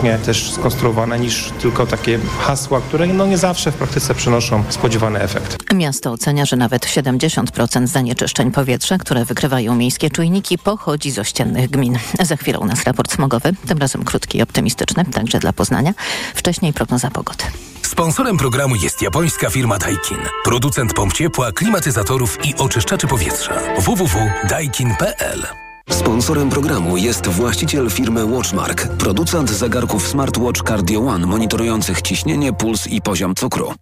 faktycznie też skonstruowane niż tylko takie hasła, które no nie zawsze w praktyce przynoszą spodziewany efekt. Miasto ocenia, że nawet 70% zanieczyszczeń powietrza, które wykrywają miejskie czujniki, pochodzi z ościennych gmin. Za chwilę u nas raport smogowy, tym razem krótki i optymistyczny, także dla Poznania. Wcześniej prognoza pogody. Sponsorem programu jest japońska firma Daikin. Producent pomp ciepła, klimatyzatorów i oczyszczaczy powietrza. www.daikin.pl Sponsorem programu jest właściciel firmy Watchmark, producent zegarków Smartwatch Cardio One monitorujących ciśnienie, puls i poziom cukru.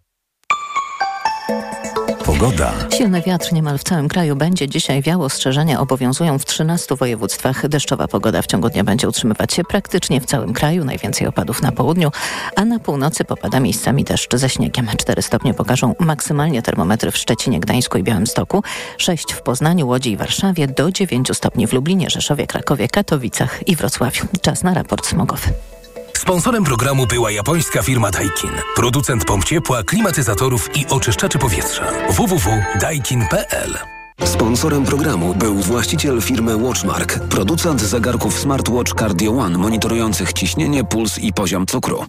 Pogoda. Silny wiatr niemal w całym kraju będzie dzisiaj wiało. Ostrzeżenia obowiązują w 13 województwach. Deszczowa pogoda w ciągu dnia będzie utrzymywać się praktycznie w całym kraju. Najwięcej opadów na południu, a na północy popada miejscami deszcz ze śniegiem. 4 stopnie pokażą maksymalnie termometry w Szczecinie, Gdańsku i Białymstoku, 6 w Poznaniu, Łodzi i Warszawie, do 9 stopni w Lublinie, Rzeszowie, Krakowie, Katowicach i Wrocławiu. Czas na raport smogowy. Sponsorem programu była japońska firma Daikin. Producent pomp ciepła, klimatyzatorów i oczyszczaczy powietrza. www.daikin.pl Sponsorem programu był właściciel firmy Watchmark, producent zegarków Smartwatch Cardio One monitorujących ciśnienie, puls i poziom cukru.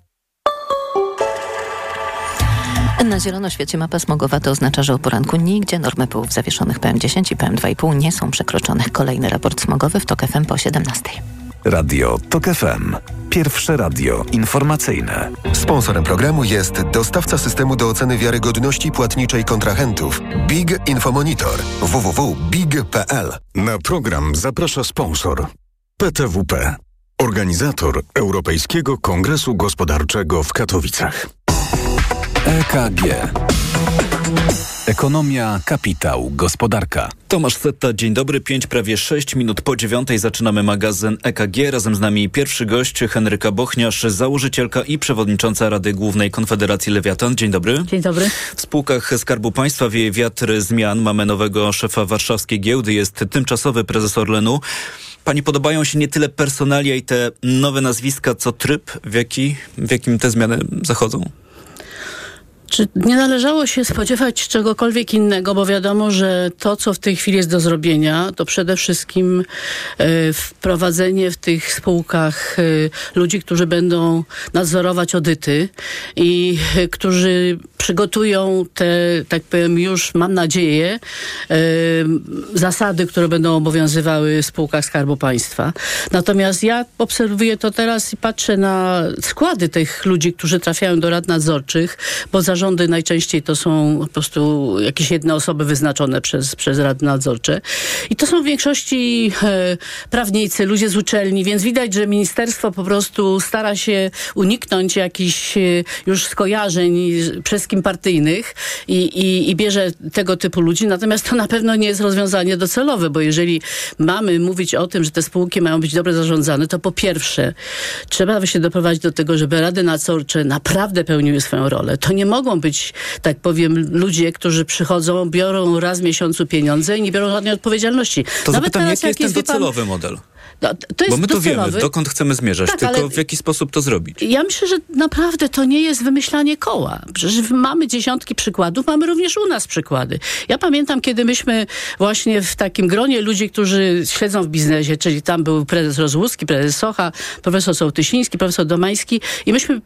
Na zielono świecie mapa smogowa to oznacza, że o poranku nigdzie normy pyłów zawieszonych PM10 i PM2,5 nie są przekroczone. Kolejny raport smogowy w TOK FM po 17. Radio TOK FM. Pierwsze radio informacyjne. Sponsorem programu jest dostawca systemu do oceny wiarygodności płatniczej kontrahentów Big Infomonitor www.big.pl. Na program zaprasza sponsor PTWP, organizator Europejskiego Kongresu Gospodarczego w Katowicach. EKG. Ekonomia, kapitał, gospodarka. Tomasz Setta, dzień dobry. Pięć, prawie sześć minut po dziewiątej zaczynamy magazyn EKG. Razem z nami pierwszy gość Henryka Bochniarz, założycielka i przewodnicząca Rady Głównej Konfederacji Lewiatan. Dzień dobry. Dzień dobry. W spółkach Skarbu Państwa wieje wiatr zmian. Mamy nowego szefa warszawskiej giełdy. Jest tymczasowy prezes Orlenu. Pani podobają się nie tyle personalia i te nowe nazwiska, co tryb, w, jaki, w jakim te zmiany zachodzą? Czy nie należało się spodziewać czegokolwiek innego, bo wiadomo, że to, co w tej chwili jest do zrobienia, to przede wszystkim e, wprowadzenie w tych spółkach e, ludzi, którzy będą nadzorować audyty i e, którzy przygotują te, tak powiem, już mam nadzieję, zasady, które będą obowiązywały w spółkach Skarbu Państwa. Natomiast ja obserwuję to teraz i patrzę na składy tych ludzi, którzy trafiają do rad nadzorczych, bo za zarządy najczęściej to są po prostu jakieś jedne osoby wyznaczone przez, przez rady nadzorcze. I to są w większości e, prawnicy, ludzie z uczelni, więc widać, że ministerstwo po prostu stara się uniknąć jakichś e, już skojarzeń wszystkim partyjnych i, i, i bierze tego typu ludzi. Natomiast to na pewno nie jest rozwiązanie docelowe, bo jeżeli mamy mówić o tym, że te spółki mają być dobrze zarządzane, to po pierwsze trzeba się doprowadzić do tego, żeby rady nadzorcze naprawdę pełniły swoją rolę. To nie mogą mogą być, tak powiem, ludzie, którzy przychodzą, biorą raz w miesiącu pieniądze i nie biorą żadnej odpowiedzialności. To Nawet zapytam, teraz, jaki jest ten docelowy model? No, to jest Bo my to docelowy. wiemy, dokąd chcemy zmierzać, tak, tylko w jaki sposób to zrobić? Ja myślę, że naprawdę to nie jest wymyślanie koła. Przecież mamy dziesiątki przykładów, mamy również u nas przykłady. Ja pamiętam, kiedy myśmy właśnie w takim gronie ludzi, którzy siedzą w biznesie, czyli tam był prezes Rozłuski, prezes Socha, profesor Sołtysiński, profesor Domański i myśmy,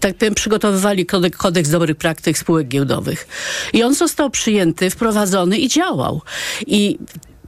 tak powiem, przygotowywali kodeks, kodeks dobrych praktyk spółek giełdowych. I on został przyjęty, wprowadzony i działał. I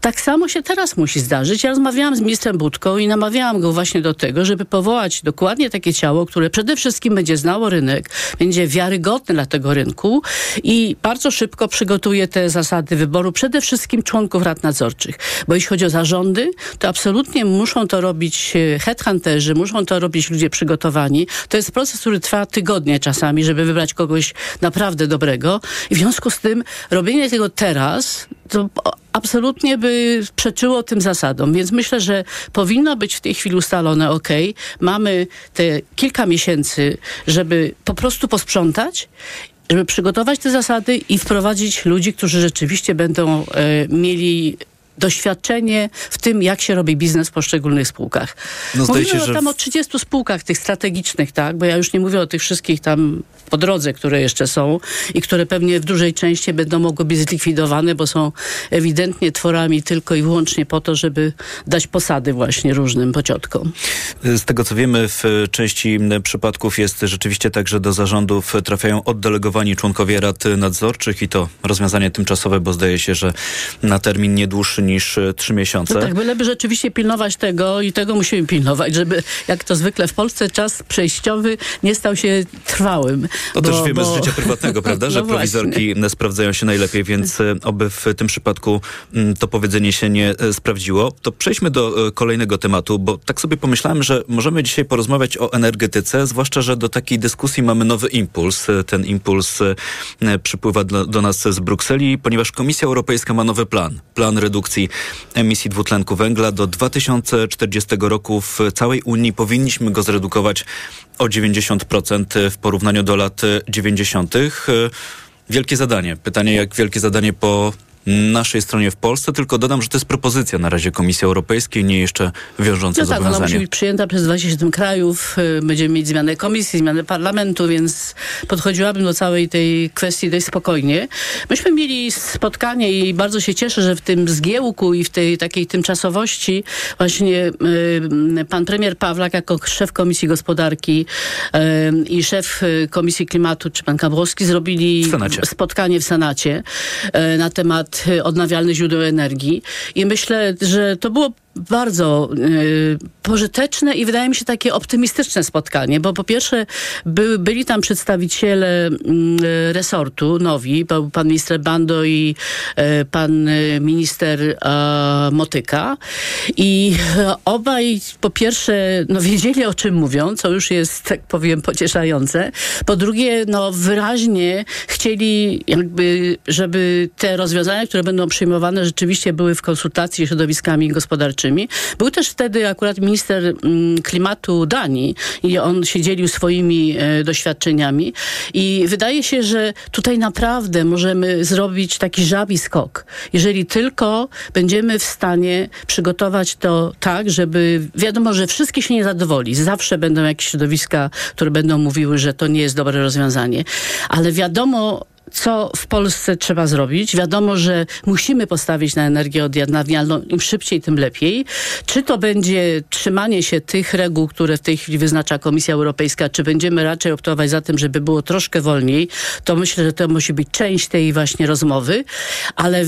tak samo się teraz musi zdarzyć. Ja rozmawiałam z ministrem Budką i namawiałam go właśnie do tego, żeby powołać dokładnie takie ciało, które przede wszystkim będzie znało rynek, będzie wiarygodne dla tego rynku i bardzo szybko przygotuje te zasady wyboru przede wszystkim członków rad nadzorczych. Bo jeśli chodzi o zarządy, to absolutnie muszą to robić e, headhunterzy, muszą to robić ludzie przygotowani. To jest proces, który trwa tygodnie czasami, żeby wybrać kogoś naprawdę dobrego. I w związku z tym robienie tego teraz to absolutnie by przeczyło tym zasadom. Więc myślę, że powinno być w tej chwili ustalone, ok, mamy te kilka miesięcy, żeby po prostu posprzątać żeby przygotować te zasady i wprowadzić ludzi, którzy rzeczywiście będą e, mieli doświadczenie w tym, jak się robi biznes w poszczególnych spółkach. No, Mówimy się, że tam o 30 spółkach tych strategicznych, tak? Bo ja już nie mówię o tych wszystkich tam po drodze, które jeszcze są i które pewnie w dużej części będą mogły być zlikwidowane, bo są ewidentnie tworami tylko i wyłącznie po to, żeby dać posady właśnie różnym pociotkom. Z tego co wiemy, w części przypadków jest rzeczywiście tak, że do zarządów trafiają oddelegowani członkowie rad nadzorczych i to rozwiązanie tymczasowe, bo zdaje się, że na termin nie dłuższy niż trzy miesiące. No tak, byleby rzeczywiście pilnować tego i tego musimy pilnować, żeby jak to zwykle w Polsce czas przejściowy nie stał się trwałym. To bo- też wiemy bo- z życia prywatnego, prawda, że No prowizorki sprawdzają się najlepiej, więc e, oby w tym przypadku mm, to powiedzenie się nie e, sprawdziło. To przejdźmy do e, kolejnego tematu, bo tak sobie pomyślałem, że możemy dzisiaj porozmawiać o energetyce, zwłaszcza, że do takiej dyskusji mamy nowy impuls. E, Ten impuls e, przypływa do nas z Brukseli, ponieważ Komisja Europejska ma nowy plan. Plan redukcji emisji dwutlenku węgla do 2040 roku w całej Unii powinniśmy go zredukować o 90% w porównaniu do lat 90. E, Wielkie zadanie. Pytanie, jak wielkie zadanie po naszej stronie w Polsce, tylko dodam, że to jest propozycja na razie Komisji Europejskiej, nie jeszcze wiążące No tak, ona musi zobowiązanie. być przyjęta przez 27 krajów. y, Będziemy mieć zmianę komisji, zmianę parlamentu, więc podchodziłabym do całej tej kwestii dość spokojnie. Myśmy mieli spotkanie i bardzo się cieszę, że w tym zgiełku i w tej takiej tymczasowości właśnie y, pan premier Pawlak jako szef Komisji Gospodarki y, i szef Komisji Klimatu, czy pan Kabrowski zrobili W spotkanie w Senacie na temat e, odnawialnych źródeł energii. I myślę, że to było bardzo e, pożyteczne i wydaje mi się takie optymistyczne spotkanie, bo po pierwsze by, byli tam przedstawiciele e, resortu nowi, pan minister Bando i e, pan minister e, Motyka i obaj po pierwsze no, wiedzieli o czym mówią, co już jest, tak powiem, pocieszające. Po drugie, no wyraźnie chcieli jakby, żeby te rozwiązania, które będą przyjmowane rzeczywiście były w konsultacji ze środowiskami gospodarczymi. Był też wtedy akurat minister mm, klimatu Danii i on się dzielił swoimi e, doświadczeniami i wydaje się, że tutaj naprawdę możemy zrobić taki żabi skok. Jeżeli tylko będziemy w stanie przygotować to tak, żeby wiadomo, że wszystkie się nie zadowoli. Zawsze będą jakieś środowiska, które będą mówiły, że to nie jest dobre rozwiązanie. Ale wiadomo, co w Polsce trzeba zrobić. Wiadomo, że musimy postawić na energię odnawialną. Im szybciej, tym lepiej. Czy to będzie trzymanie się tych reguł, które w tej chwili wyznacza Komisja Europejska, czy będziemy raczej optować za tym, żeby było troszkę wolniej, to myślę, że to musi być część tej właśnie rozmowy, ale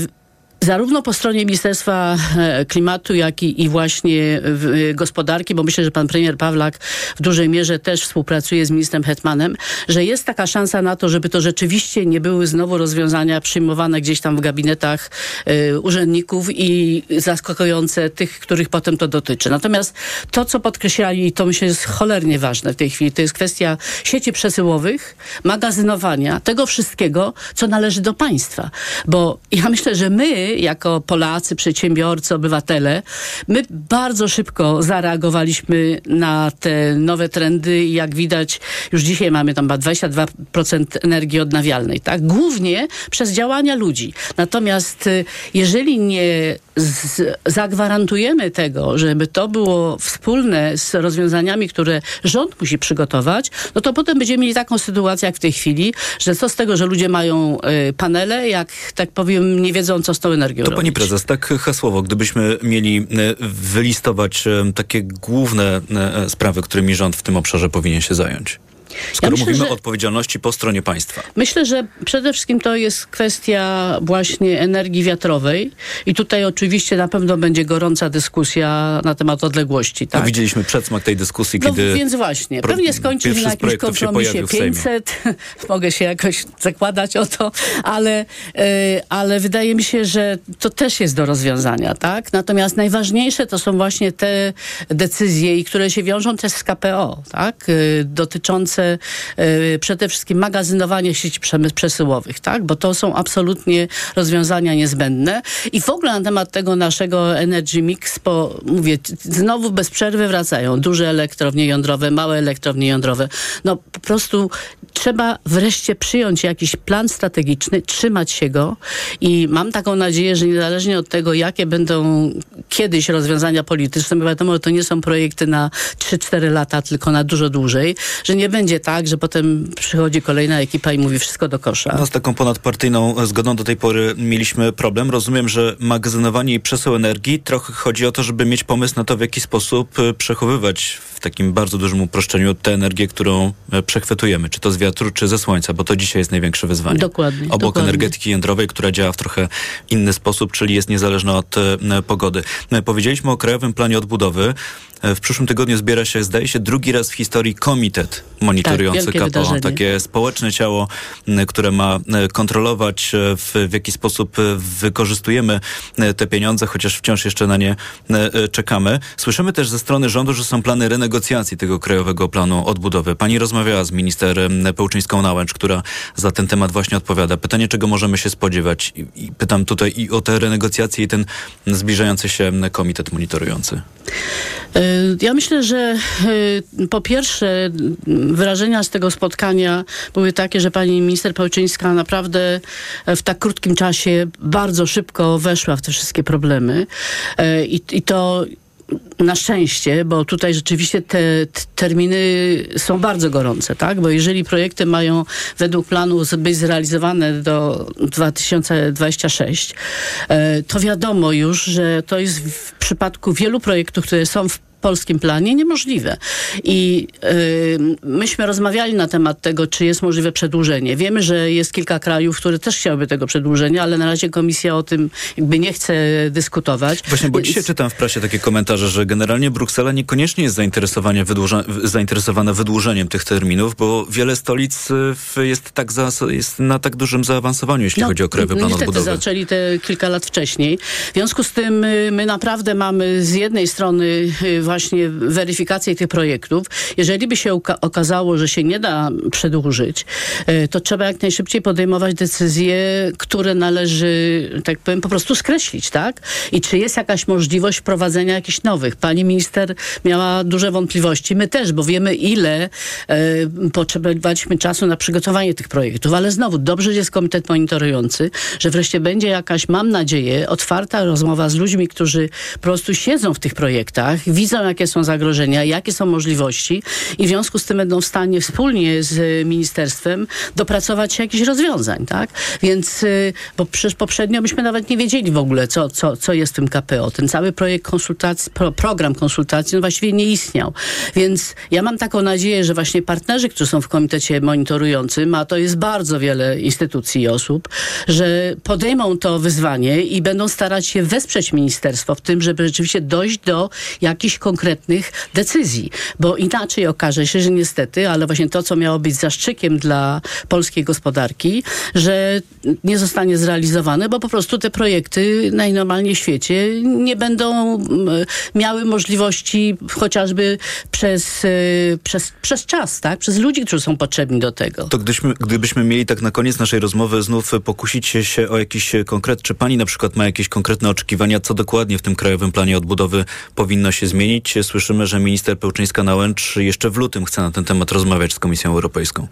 Zarówno po stronie Ministerstwa e, Klimatu, jak i, i właśnie e, gospodarki, bo myślę, że pan premier Pawlak w dużej mierze też współpracuje z ministrem Hetmanem, że jest taka szansa na to, żeby to rzeczywiście nie były znowu rozwiązania przyjmowane gdzieś tam w gabinetach e, urzędników i zaskakujące tych, których potem to dotyczy. Natomiast to, co podkreślali, i to myślę jest cholernie ważne w tej chwili, to jest kwestia sieci przesyłowych, magazynowania, tego wszystkiego, co należy do państwa. Bo ja myślę, że my, jako Polacy, przedsiębiorcy, obywatele, my bardzo szybko zareagowaliśmy na te nowe trendy i jak widać, już dzisiaj mamy tam chyba 22% energii odnawialnej, tak? Głównie przez działania ludzi. Natomiast y, jeżeli nie z, zagwarantujemy tego, żeby to było wspólne z rozwiązaniami, które rząd musi przygotować, no to potem będziemy mieli taką sytuację jak w tej chwili, że co z tego, że ludzie mają y, panele, jak tak powiem, nie wiedzą, co z tą energią To robić. pani prezes, tak hasłowo, gdybyśmy mieli e, wylistować e, takie główne e, sprawy, którymi rząd w tym obszarze powinien się zająć. Skoro myślę, mówimy że- o odpowiedzialności po stronie państwa. Myślę, że przede wszystkim to jest kwestia właśnie energii wiatrowej i tutaj oczywiście na pewno będzie gorąca dyskusja na temat odległości. Tak. Tak? widzieliśmy przedsmak tej dyskusji, No kiedy więc właśnie, pewnie skończy na jakimś kompromisie pojawił w Sejmie. 500, mogę się jakoś zakładać o to, ale, e, ale wydaje mi się, że to też jest do rozwiązania, tak? Natomiast najważniejsze to są właśnie te decyzje, które się wiążą też z KPO, tak? E, Dotyczące e, przede wszystkim magazynowania sieci przesyłowych, tak? Bo to są absolutnie rozwiązania niezbędne. I w ogóle na temat tego naszego Energy Mix, bo mówię, znowu bez przerwy wracają duże elektrownie jądrowe, małe elektrownie jądrowe. No po prostu trzeba wreszcie przyjąć jakiś plan strategiczny, trzymać się go i mam taką nadzieję, że niezależnie od tego, jakie będą kiedyś rozwiązania polityczne, bo wiadomo, to nie są projekty na 3-4 lata, tylko na dużo dłużej, że nie będzie tak, że potem przychodzi kolejna ekipa i mówi wszystko do kosza. No, z taką ponadpartyjną zgodą do tej pory mieliśmy problem. Rozumiem, że magazynowanie i przesył energii trochę chodzi o to, żeby mieć pomysł na to, w jaki sposób e, przechowywać w takim bardzo dużym uproszczeniu tę energię, którą e, przechwytujemy, czy to z wiatru, czy ze słońca, bo to dzisiaj jest największe wyzwanie. Dokładnie, Obok dokładnie. energetyki jądrowej, która działa w trochę inny sposób, czyli jest niezależna od e, pogody. Powiedzieliśmy o Krajowym Planie Odbudowy. E, W przyszłym tygodniu zbiera się, zdaje się, drugi raz w historii komitet monitorujący Tak, KPO. Takie społeczne ciało, które ma e, kontrolować e, w, w jaki sposób wykorzystujemy te pieniądze, chociaż wciąż jeszcze na nie czekamy. Słyszymy też ze strony rządu, że są plany renegocjacji tego Krajowego Planu Odbudowy. Pani rozmawiała z minister Pełczyńską-Nałęcz, która za ten temat właśnie odpowiada. Pytanie, czego możemy się spodziewać? I, i pytam tutaj i o te renegocjacje i ten zbliżający się komitet monitorujący. Y, Ja myślę, że y, po pierwsze wyrażenia z tego spotkania były takie, że pani minister Pełczyńska naprawdę e, w tak krótkim czasie bardzo szybko weszła w te wszystkie problemy E, i, i to na szczęście, bo tutaj rzeczywiście te t- terminy są bardzo gorące, tak? Bo jeżeli projekty mają według planu być zrealizowane do 2026, e, to wiadomo już, że to jest w przypadku wielu projektów, które są w polskim planie niemożliwe. I y, myśmy rozmawiali na temat tego, czy jest możliwe przedłużenie. Wiemy, że jest kilka krajów, które też chciałyby tego przedłużenia, ale na razie komisja o tym jakby nie chce dyskutować. Właśnie, bo dzisiaj czytam w prasie takie komentarze, że generalnie Bruksela niekoniecznie jest zainteresowanie wydłuża, zainteresowana wydłużeniem tych terminów, bo wiele stolic y, jest, tak za, jest na tak dużym zaawansowaniu, jeśli chodzi o krajowy plan odbudowy. zaczęli te kilka lat wcześniej. W związku z tym y, my naprawdę mamy z jednej strony y, właśnie weryfikację tych projektów. Jeżeli by się okazało, że się nie da przedłużyć, y, to trzeba jak najszybciej podejmować decyzje, które należy, tak powiem, po prostu skreślić, tak? I czy jest jakaś możliwość wprowadzenia jakichś nowych? Pani minister miała duże wątpliwości. My też, bo wiemy ile e, potrzebowaliśmy czasu na przygotowanie tych projektów, ale znowu dobrze jest komitet monitorujący, że wreszcie będzie jakaś, mam nadzieję, otwarta rozmowa z ludźmi, którzy po prostu siedzą w tych projektach, widzą jakie są zagrożenia, jakie są możliwości i w związku z tym będą w stanie wspólnie z e, ministerstwem dopracować się jakichś rozwiązań, tak? Więc, y, bo przecież poprzednio myśmy nawet nie wiedzieli w ogóle, co, co, co jest w tym KPO. Ten cały projekt konsultacji, pro, program konsultacji no właściwie nie istniał. Więc ja mam taką nadzieję, że właśnie partnerzy, którzy są w komitecie monitorującym, a to jest bardzo wiele instytucji i osób, że podejmą to wyzwanie i będą starać się wesprzeć ministerstwo w tym, żeby rzeczywiście dojść do jakichś konkretnych decyzji. Bo inaczej okaże się, że niestety, ale właśnie to, co miało być zaszczykiem dla polskiej gospodarki, że nie zostanie zrealizowane, bo po prostu te projekty najnormalniej w świecie nie będą mm, miały możliwości chociażby przez, y, przez, przez czas, tak? Przez ludzi, którzy są potrzebni do tego. To gdybyśmy, mieli tak na koniec naszej rozmowy znów pokusić się o jakiś konkret, czy pani na przykład ma jakieś konkretne oczekiwania, co dokładnie w tym Krajowym Planie Odbudowy powinno się zmienić? Słyszymy, że minister Pełczyńska-Nałęcz jeszcze w lutym chce na ten temat rozmawiać z Komisją Europejską.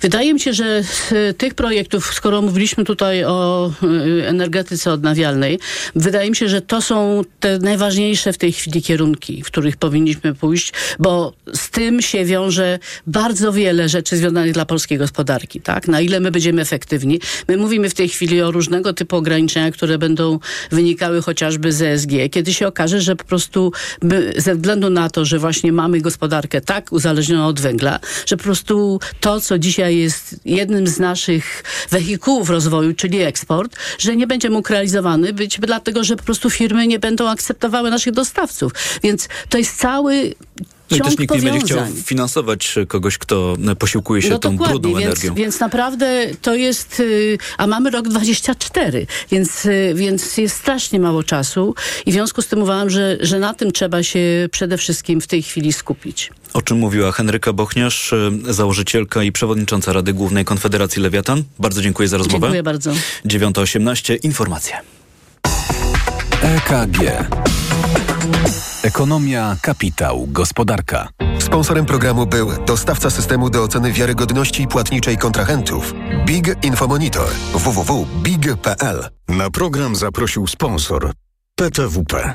Wydaje mi się, że z y, tych projektów, skoro mówiliśmy tutaj o y, energetyce odnawialnej, wydaje mi się, że to są te najważniejsze w tej chwili kierunki, w których powinniśmy pójść, bo z tym się wiąże bardzo wiele rzeczy związanych dla polskiej gospodarki, tak? Na ile my będziemy efektywni. My mówimy w tej chwili o różnego typu ograniczeniach, które będą wynikały chociażby z ESG, kiedy się okaże, że po prostu my, ze względu na to, że właśnie mamy gospodarkę tak uzależnioną od węgla, że po prostu to, co dzisiaj jest jednym z naszych wehikułów rozwoju, czyli eksport, że nie będzie mógł realizowany być dlatego, że po prostu firmy nie będą akceptowały naszych dostawców. Więc to jest cały No i też nikt nie będzie chciał powiązań. finansować kogoś, kto posiłkuje się No tą brudną więc, energią. więc naprawdę to jest, y, a mamy rok 24, więc, y, więc jest strasznie mało czasu i w związku z tym uważam, że, że na tym trzeba się przede wszystkim w tej chwili skupić. O czym mówiła Henryka Bochniarz, y, założycielka i przewodnicząca Rady Głównej Konfederacji Lewiatan. Bardzo dziękuję za rozmowę. Dziękuję bardzo. 9.18. Informacje. EKG. Ekonomia, kapitał, gospodarka. Sponsorem programu był dostawca systemu do oceny wiarygodności płatniczej kontrahentów Big Infomonitor www.big.pl. Na program zaprosił sponsor PTWP,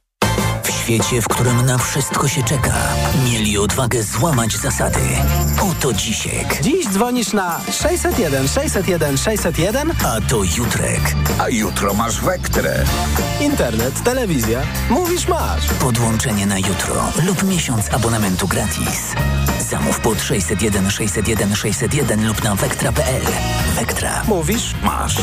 W świecie, w którym na wszystko się czeka, mieli odwagę złamać zasady. Oto Dzisiek. Dziś dzwonisz na 601 601 601, a to Jutrek. A jutro masz Wektrę. Internet, telewizja. Mówisz masz. Podłączenie na jutro lub miesiąc abonamentu gratis. Zamów pod 601 601 601 lub na wektra.pl. Wektra. Mówisz masz.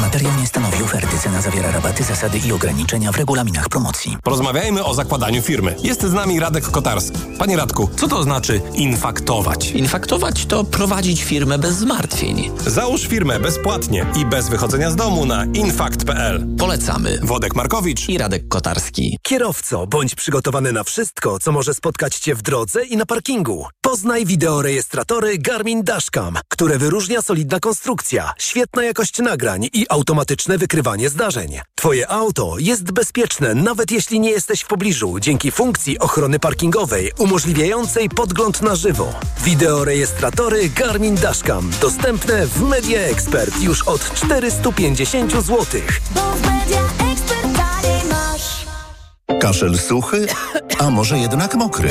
Materiał nie stanowi oferty. Cena zawiera rabaty, zasady i ograniczenia w regulaminach promocji. Porozmawiajmy o zakładaniu firmy. Jest z nami Radek Kotarski. Panie Radku, co to znaczy infaktować? Infaktować to prowadzić firmę bez zmartwień. Załóż firmę bezpłatnie i bez wychodzenia z domu na infakt.pl. Polecamy. Wodek Markowicz i Radek Kotarski. Kierowco, bądź przygotowany na wszystko, co może spotkać Cię w drodze i na parkingu. Poznaj wideorejestratory Garmin Dashcam, które wyróżnia solidna konstrukcja, świetna jakość nagrań i automatyczne wykrywanie zdarzeń. Twoje auto jest bezpieczne, nawet jeśli nie jesteś w pobliżu, dzięki funkcji ochrony parkingowej umożliwiającej podgląd na żywo. Wideorejestratory Garmin Dashcam dostępne w Media Expert już od 450 zł. Kaszel suchy, a może jednak mokry?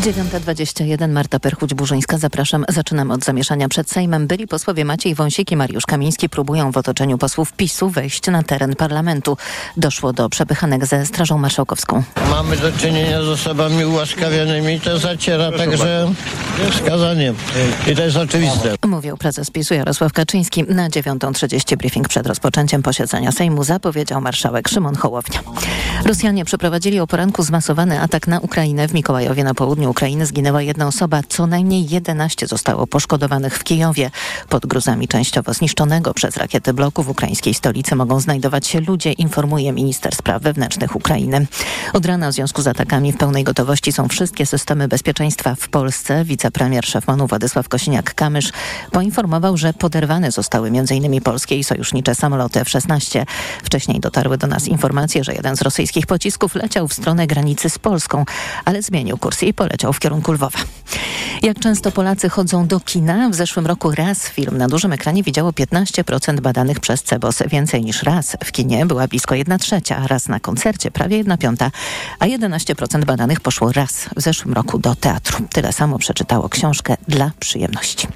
9.21 Marta Perchuć-Burzyńska. Zapraszam. Zaczynamy od zamieszania przed Sejmem. Byli posłowie Maciej Wąsik i Mariusz Kamiński próbują w otoczeniu posłów PiSu wejść na teren parlamentu. Doszło do przepychanek ze Strażą Marszałkowską. Mamy do czynienia z osobami ułaskawionymi. To zaciera także wskazaniem. I to jest oczywiste. Mówił prezes PiSu Jarosław Kaczyński. Na 9.30 briefing przed rozpoczęciem posiedzenia Sejmu zapowiedział marszałek Szymon Hołownia. Rosjanie przeprowadzili o poranku zmasowany atak na Ukrainę w Mikołajowie na południu Ukrainy zginęła jedna osoba, co najmniej 11 zostało poszkodowanych w Kijowie. Pod gruzami częściowo zniszczonego przez rakiety bloku w ukraińskiej stolicy mogą znajdować się ludzie, informuje minister spraw wewnętrznych Ukrainy. Od rana w związku z atakami w pełnej gotowości są wszystkie systemy bezpieczeństwa w Polsce. Wicepremier szef MONU Władysław Kosiniak-Kamysz poinformował, że poderwane zostały m.in. polskie i sojusznicze samoloty F-16. Wcześniej dotarły do nas informacje, że jeden z rosyjskich pocisków leciał w stronę granicy z Polską, ale zmienił kurs i poleciał w kierunku Lwowa. Jak często Polacy chodzą do kina? W zeszłym roku raz film na dużym ekranie widziało 15% badanych przez CEBOS. Więcej niż raz w kinie była blisko 1 trzecia, raz na koncercie prawie 1 piąta, a 11% badanych poszło raz w zeszłym roku do teatru. Tyle samo przeczytało książkę dla przyjemności.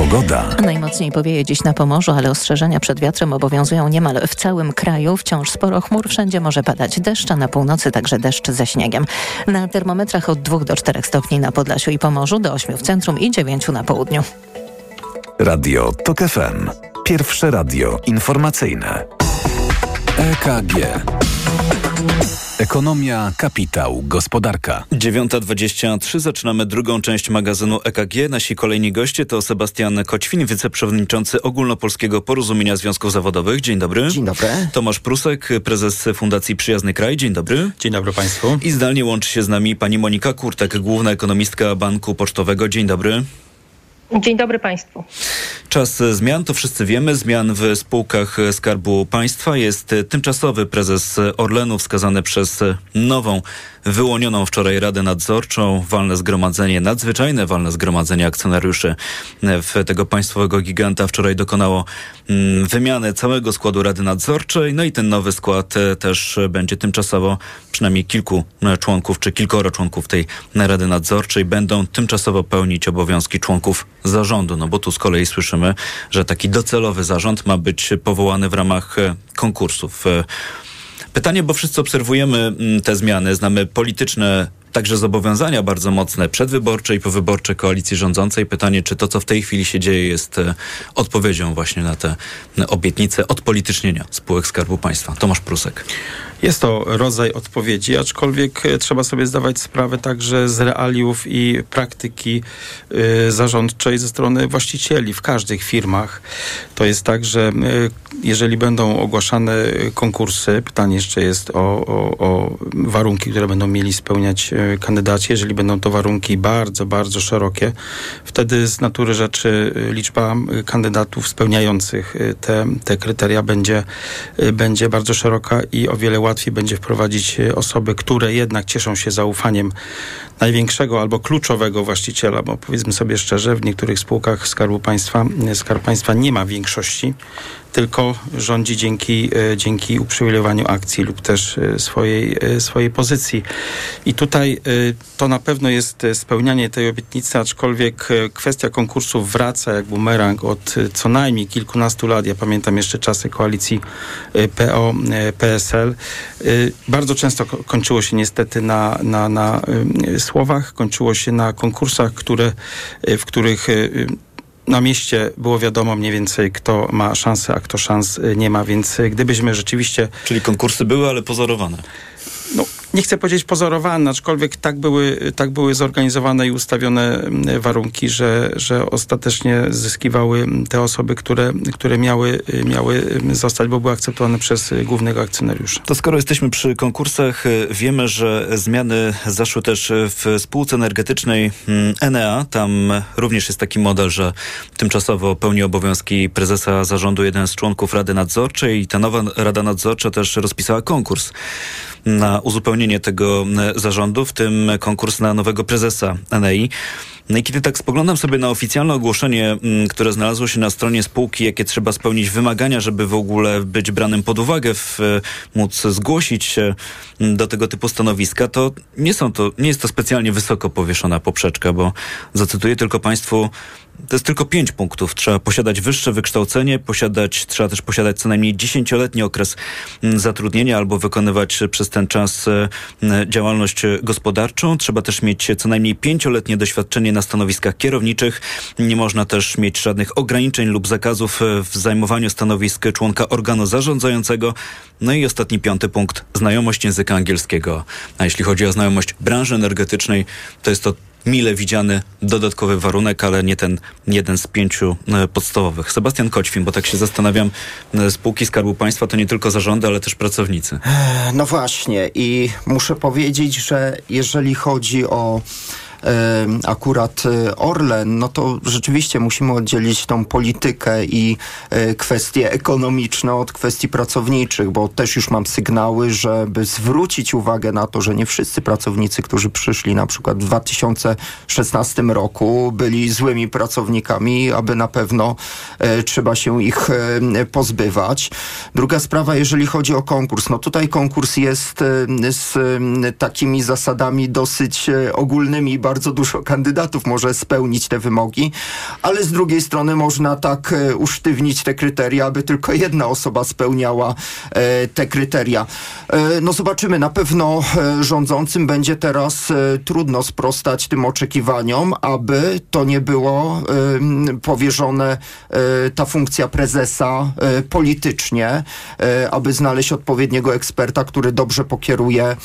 Pogoda. Najmocniej powieje dziś na Pomorzu, ale ostrzeżenia przed wiatrem obowiązują niemal w całym kraju. Wciąż sporo chmur, wszędzie może padać deszcz, a na północy także deszcz ze śniegiem. Na termometrach od 2 do 4 stopni na Podlasiu i Pomorzu, do 8 w centrum i 9 na południu. Radio TOK FM. Pierwsze radio informacyjne. EKG. Ekonomia, kapitał, gospodarka. 9.23 zaczynamy drugą część magazynu EKG. Nasi kolejni goście to Sebastian Koćwin, wiceprzewodniczący Ogólnopolskiego Porozumienia Związków Zawodowych. Dzień dobry. Dzień dobry. Tomasz Prusek, prezes Fundacji Przyjazny Kraj. Dzień dobry. Dzień dobry Państwu. I zdalnie łączy się z nami pani Monika Kurtek, główna ekonomistka Banku Pocztowego. Dzień dobry. Dzień dobry Państwu. Czas zmian, to wszyscy wiemy. Zmian w spółkach Skarbu Państwa. Jest tymczosowy prezes Orlenu wskazany przez nową, wyłonioną wczoraj Radę Nadzorczą. Walne zgromadzenie, nadzwyczajne walne zgromadzenie akcjonariuszy w tego państwowego giganta wczoraj dokonało mm, wymiany całego składu Rady Nadzorczej. No i ten nowy skład też będzie tymczasowo, przynajmniej kilku członków, czy kilkoro członków tej Rady Nadzorczej będą tymczasowo pełnić obowiązki członków zarządu. No bo tu z kolei słyszymy, że taki docelowy zarząd ma być powołany w ramach konkursów. Pytanie, bo wszyscy obserwujemy te zmiany, znamy polityczne także zobowiązania bardzo mocne przedwyborcze i powyborcze koalicji rządzącej. Pytanie, czy to, co w tej chwili się dzieje, jest odpowiedzią właśnie na te obietnice odpolitycznienia spółek Skarbu Państwa. Tomasz Prusek. Jest to rodzaj odpowiedzi, aczkolwiek trzeba sobie zdawać sprawę także z realiów i praktyki y, zarządczej ze strony właścicieli w każdych firmach. To jest tak, że y, jeżeli będą ogłaszane konkursy, pytanie jeszcze jest o, o, o warunki, które będą mieli spełniać kandydaci. Jeżeli będą to warunki bardzo, bardzo szerokie, wtedy z natury rzeczy liczba kandydatów spełniających te, te kryteria będzie, będzie bardzo szeroka i o wiele łatwiej łatwiej będzie wprowadzić osoby, które jednak cieszą się zaufaniem największego albo kluczowego właściciela, bo powiedzmy sobie szczerze, w niektórych spółkach Skarbu Państwa Skarb Państwa nie ma większości, tylko rządzi dzięki, dzięki uprzywilejowaniu akcji lub też swojej, swojej pozycji. I tutaj to na pewno jest spełnianie tej obietnicy, aczkolwiek kwestia konkursów wraca jak bumerang od co najmniej kilkunastu lat. Ja pamiętam jeszcze czasy koalicji PO-PSL. Bardzo często kończyło się niestety na, na, na słowach, kończyło się na konkursach, które, w których na mieście było wiadomo mniej więcej, kto ma szansę, a kto szans nie ma, więc gdybyśmy rzeczywiście... Czyli konkursy były, ale pozorowane. Nie chcę powiedzieć pozorowane, aczkolwiek tak były, tak były zorganizowane i ustawione warunki, że, że ostatecznie zyskiwały te osoby, które, które miały, miały zostać, bo były akceptowane przez głównego akcjonariusza. To skoro jesteśmy przy konkursach, wiemy, że zmiany zaszły też w spółce energetycznej Enea. Tam również jest taki model, że tymczasowo pełni obowiązki prezesa zarządu jeden z członków Rady Nadzorczej i ta nowa Rada Nadzorcza też rozpisała konkurs na uzupełnienie tego zarządu, w tym konkurs na nowego prezesa NEI. No i kiedy tak spoglądam sobie na oficjalne ogłoszenie, które znalazło się na stronie spółki, jakie trzeba spełnić wymagania, żeby w ogóle być branym pod uwagę, w, móc zgłosić się do tego typu stanowiska, to nie są to, nie jest to specjalnie wysoko powieszona poprzeczka, bo zacytuję tylko Państwu to jest tylko pięć punktów. Trzeba posiadać wyższe wykształcenie, posiadać, trzeba też posiadać co najmniej dziesięcioletni okres zatrudnienia albo wykonywać przez ten czas działalność gospodarczą. Trzeba też mieć co najmniej pięcioletnie doświadczenie na stanowiskach kierowniczych. Nie można też mieć żadnych ograniczeń lub zakazów w zajmowaniu stanowisk członka organu zarządzającego. No i ostatni piąty punkt, znajomość języka angielskiego. A jeśli chodzi o znajomość branży energetycznej, to jest to mile widziany dodatkowy warunek, ale nie ten jeden z pięciu podstawowych. Sebastian Koćwin, bo tak się zastanawiam, spółki Skarbu Państwa to nie tylko zarządy, ale też pracownicy. No właśnie i muszę powiedzieć, że jeżeli chodzi o akurat Orlen, no to rzeczywiście musimy oddzielić tą politykę i kwestie ekonomiczne od kwestii pracowniczych, bo też już mam sygnały, żeby zwrócić uwagę na to, że nie wszyscy pracownicy, którzy przyszli na przykład w 2016 roku, byli złymi pracownikami, aby na pewno trzeba się ich pozbywać. Druga sprawa, jeżeli chodzi o konkurs, no tutaj konkurs jest z takimi zasadami dosyć ogólnymi, bardzo dużo kandydatów może spełnić te wymogi, ale z drugiej strony można tak e, usztywnić te kryteria, aby tylko jedna osoba spełniała e, te kryteria. E, no zobaczymy, na pewno rządzącym będzie teraz trudno sprostać tym oczekiwaniom, aby to nie było powierzone ta funkcja prezesa politycznie, aby znaleźć odpowiedniego eksperta, który dobrze pokieruje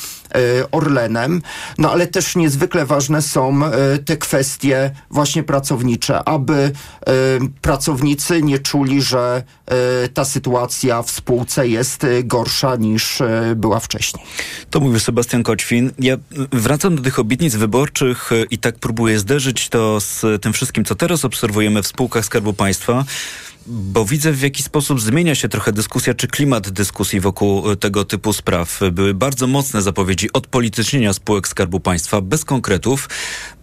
Orlenem. No ale też niezwykle ważne są te kwestie właśnie pracownicze, aby pracownicy nie czuli, że ta sytuacja w spółce jest gorsza niż była wcześniej. To mówił Sebastian Koćwin. Ja wracam do tych obietnic wyborczych i tak próbuję zderzyć to z tym wszystkim, co teraz obserwujemy w spółkach Skarbu Państwa bo widzę w jaki sposób zmienia się trochę dyskusja, czy klimat dyskusji wokół tego typu spraw. Były bardzo mocne zapowiedzi odpolitycznienia spółek Skarbu Państwa, bez konkretów.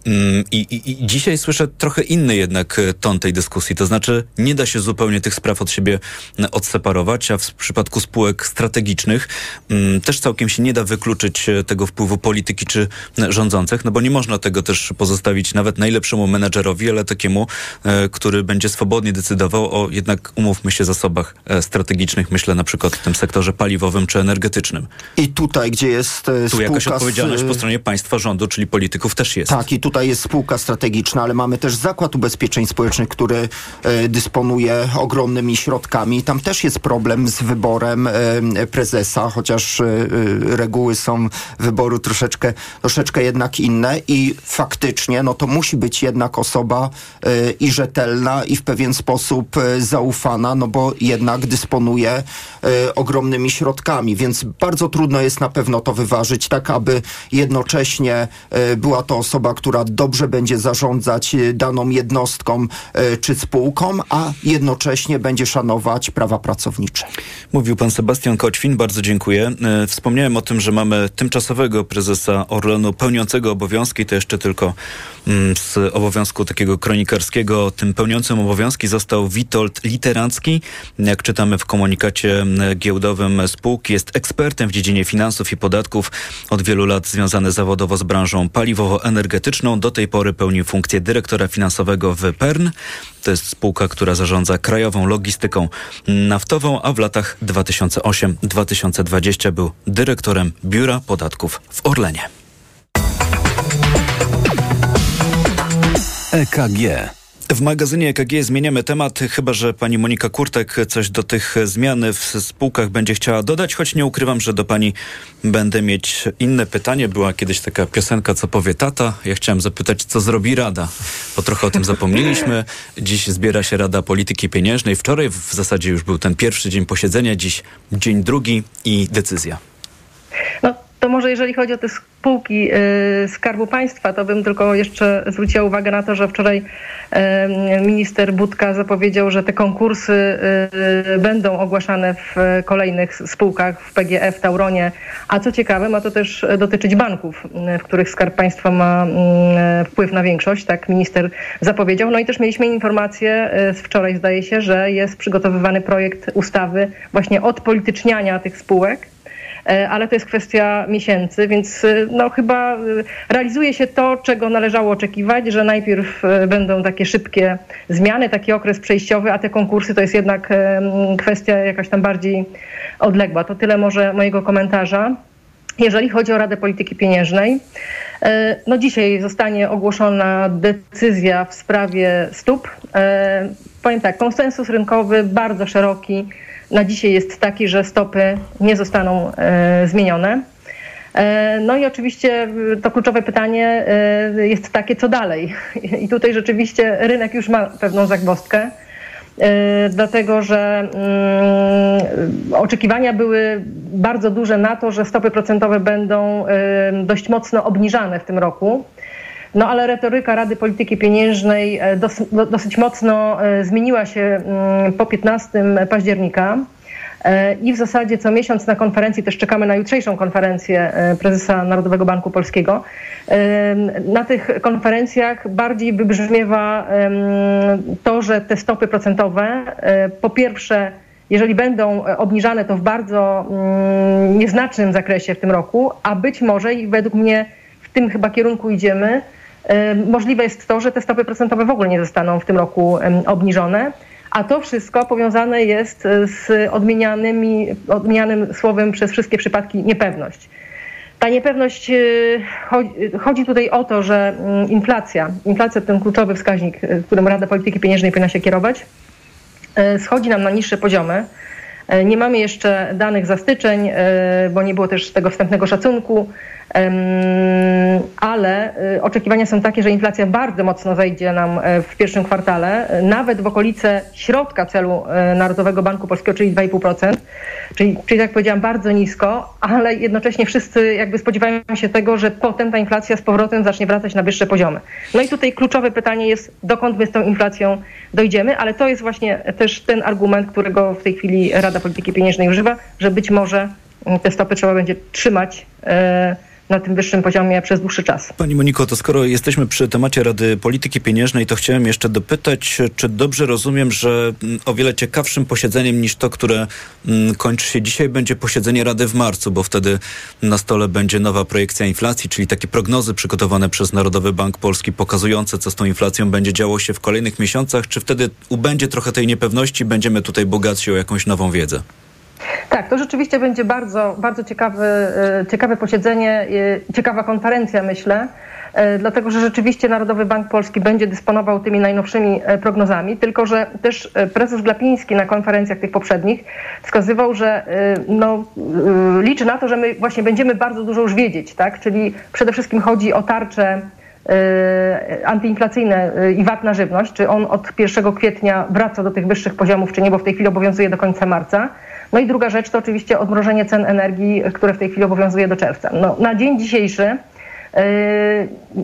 Mm, I, i, I, dzisiaj słyszę trochę inny jednak e, ton tej dyskusji. To znaczy, nie da się zupełnie tych spraw od siebie e, odseparować, a w przypadku spółek strategicznych mm, też całkiem się nie da wykluczyć e, tego wpływu polityki czy rządzących, no bo nie można tego też pozostawić nawet najlepszemu menedżerowi, ale takiemu, który będzie swobodnie decydował o jednak, umówmy się, zasobach strategicznych. Myślę na przykład w tym sektorze paliwowym czy energetycznym. I tutaj, gdzie jest Tu jakaś odpowiedzialność po stronie państwa, rządu, czyli polityków też jest. Tak, i tu tutaj jest spółka strategiczna, ale mamy też Zakład Ubezpieczeń Społecznych, który e, dysponuje ogromnymi środkami. Tam też jest problem z wyborem e, prezesa, chociaż e, e reguły są wyboru troszeczkę, troszeczkę jednak inne i faktycznie no to musi być jednak osoba e, i rzetelna i w pewien sposób e, zaufana, no bo jednak dysponuje ogromnymi środkami, więc bardzo trudno jest na pewno to wyważyć tak, aby jednocześnie była to osoba, która dobrze będzie zarządzać e, daną jednostką e, czy spółką, a jednocześnie będzie szanować prawa pracownicze. Mówił pan Sebastian Koćwin, bardzo dziękuję. E, wspomniałem o tym, że mamy tymczasowego prezesa Orlenu pełniącego obowiązki, to jeszcze tylko mm, z obowiązku takiego kronikarskiego. Tym pełniącym obowiązki został Witold Literacki. Jak czytamy w komunikacie giełdowym spółki, jest ekspertem w dziedzinie finansów i podatków. Od wielu lat związany zawodowo z branżą paliwowo-energetyczną. Do tej pory pełnił funkcję dyrektora finansowego w PERN. To jest spółka, która zarządza krajową logistyką naftową, a w latach 2008-2020 był dyrektorem Biura Podatków w Orlenie. EKG. W magazynie EKG zmieniamy temat, chyba że pani Monika Kurtek coś do tych zmian w spółkach będzie chciała dodać, choć nie ukrywam, że do pani będę mieć inne pytanie. Była kiedyś taka piosenka, co powie tata. Ja chciałem zapytać, co zrobi Rada, bo trochę o tym zapomnieliśmy. Dziś zbiera się Rada Polityki Pieniężnej. Wczoraj w zasadzie już był ten pierwszy dzień posiedzenia, dziś dzień drugi i decyzja. No to może jeżeli chodzi o te spółki y, Skarbu Państwa, to bym tylko jeszcze zwróciła uwagę na to, że wczoraj minister Budka zapowiedział, że te konkursy y, będą ogłaszane w kolejnych spółkach w PGF, Tauronie, a co ciekawe ma to też dotyczyć banków, w których Skarb Państwa ma wpływ na większość, tak minister zapowiedział. No i też mieliśmy informację z wczoraj zdaje się, że jest przygotowywany projekt ustawy właśnie odpolityczniania tych spółek ale to jest kwestia miesięcy, więc e, no chyba e, realizuje się to, czego należało oczekiwać, że najpierw będą takie szybkie zmiany, taki okres przejściowy, a te konkursy to jest jednak kwestia jakaś tam bardziej odległa. To tyle może mojego komentarza. Jeżeli chodzi o Radę Polityki Pieniężnej, no dzisiaj zostanie ogłoszona decyzja w sprawie stóp. Powiem tak, konsensus rynkowy bardzo szeroki na dzisiaj jest taki, że stopy nie zostaną e, zmienione. E, no i oczywiście to kluczowe pytanie e, jest takie, co dalej? I tutaj rzeczywiście rynek już ma pewną zagwozdkę, dlatego że mm, oczekiwania były bardzo duże na to, że stopy procentowe będą dość mocno obniżane w tym roku. No ale retoryka Rady Polityki Pieniężnej e, dosyć mocno e, zmieniła się mm, po 15 października. E, I w zasadzie co miesiąc na konferencji, też czekamy na jutrzejszą konferencję prezesa Narodowego Banku Polskiego. Na tych konferencjach bardziej wybrzmiewa to, że te stopy procentowe po pierwsze jeżeli będą obniżane, to w bardzo mm, nieznacznym zakresie w tym roku, a być może i według mnie w tym chyba kierunku idziemy, Możliwe jest to, że te stopy procentowe w ogóle nie zostaną w tym roku obniżone. A to wszystko powiązane jest z odmienianymi, odmienianym słowem przez wszystkie przypadki niepewność. Ta niepewność, chodzi tutaj o to, że mm, inflacja, inflacja ten kluczowy wskaźnik, którym Rada Polityki Pieniężnej powinna się kierować, schodzi nam na niższe poziomy. E, nie mamy jeszcze danych za styczeń, e, bo nie było też tego wstępnego szacunku, ale e, oczekiwania są takie, że inflacja bardzo mocno zejdzie nam w pierwszym kwartale, nawet w okolice środka celu Narodowego Banku Polskiego, czyli 2,5%, czyli, czyli tak powiedziałam, bardzo nisko, ale jednocześnie wszyscy jakby spodziewają się tego, że potem ta inflacja z powrotem zacznie wracać na wyższe poziomy. No i tutaj kluczowe pytanie jest, dokąd my z tą inflacją dojdziemy, ale to jest właśnie też ten argument, którego w tej chwili Rada Polityki Pieniężnej używa, że być może mm, te stopy trzeba będzie trzymać e, na tym wyższym poziomie przez dłuższy czas. Pani Moniko, to skoro jesteśmy przy temacie Rady Polityki Pieniężnej, to chciałem jeszcze dopytać, czy dobrze rozumiem, że mm, o wiele ciekawszym posiedzeniem niż to, które mm, kończy się dzisiaj, będzie posiedzenie Rady w marcu, bo wtedy na stole będzie nowa projekcja inflacji, czyli takie prognozy przygotowane przez Narodowy Bank Polski pokazujące, co z tą inflacją będzie działo się w kolejnych miesiącach. Czy wtedy ubędzie trochę tej niepewności, będziemy tutaj bogatsi o jakąś nową wiedzę? Tak, to rzeczywiście będzie bardzo, bardzo ciekawe, ciekawe posiedzenie, ciekawa konferencja, myślę e, dlatego że rzeczywiście Narodowy Bank Polski będzie dysponował tymi najnowszymi e, prognozami, tylko że też e, prezes Glapiński na konferencjach tych poprzednich wskazywał, że no, liczy na to, że my właśnie będziemy bardzo dużo już wiedzieć, tak? czyli przede wszystkim chodzi o tarcze antyinflacyjne i VAT na żywność, czy on od 1 kwietnia wraca do tych wyższych poziomów, czy nie, bo w tej chwili obowiązuje do końca marca. No i druga rzecz to oczywiście odmrożenie cen energii, które w tej chwili obowiązuje do czerwca. No, na dzień dzisiejszy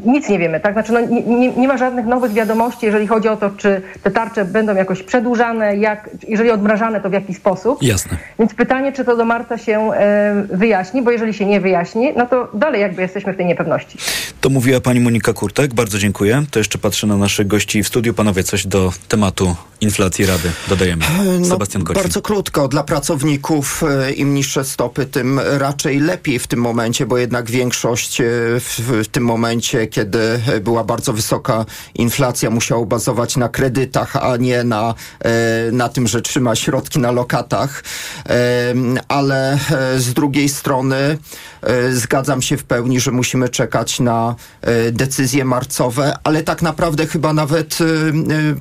nic nie wiemy, tak? Znaczy, no, nie, nie, nie, ma żadnych nowych wiadomości, jeżeli chodzi o to, czy te tarcze będą jakoś przedłużane, jak, jeżeli odmrażane, to w jaki sposób. Jasne. Więc pytanie, czy to do marca się yy, wyjaśni, bo jeżeli się nie wyjaśni, no to dalej jakby jesteśmy w tej niepewności. To mówiła pani Monika Kurtek, bardzo dziękuję. To jeszcze patrzę na naszych gości w studiu. Panowie, coś do tematu inflacji Rady dodajemy. No, Sebastian Kościół. Bardzo krótko. Dla pracowników yy, im niższe stopy, tym raczej lepiej w tym momencie, bo jednak większość w w, tym momencie, kiedy była bardzo wysoka inflacja, musiało bazować na kredytach, a nie na, e, na tym, że trzyma środki na lokatach. E, ale e, z drugiej strony zgadzam się w pełni, że musimy czekać na decyzje marcowe, ale tak naprawdę chyba nawet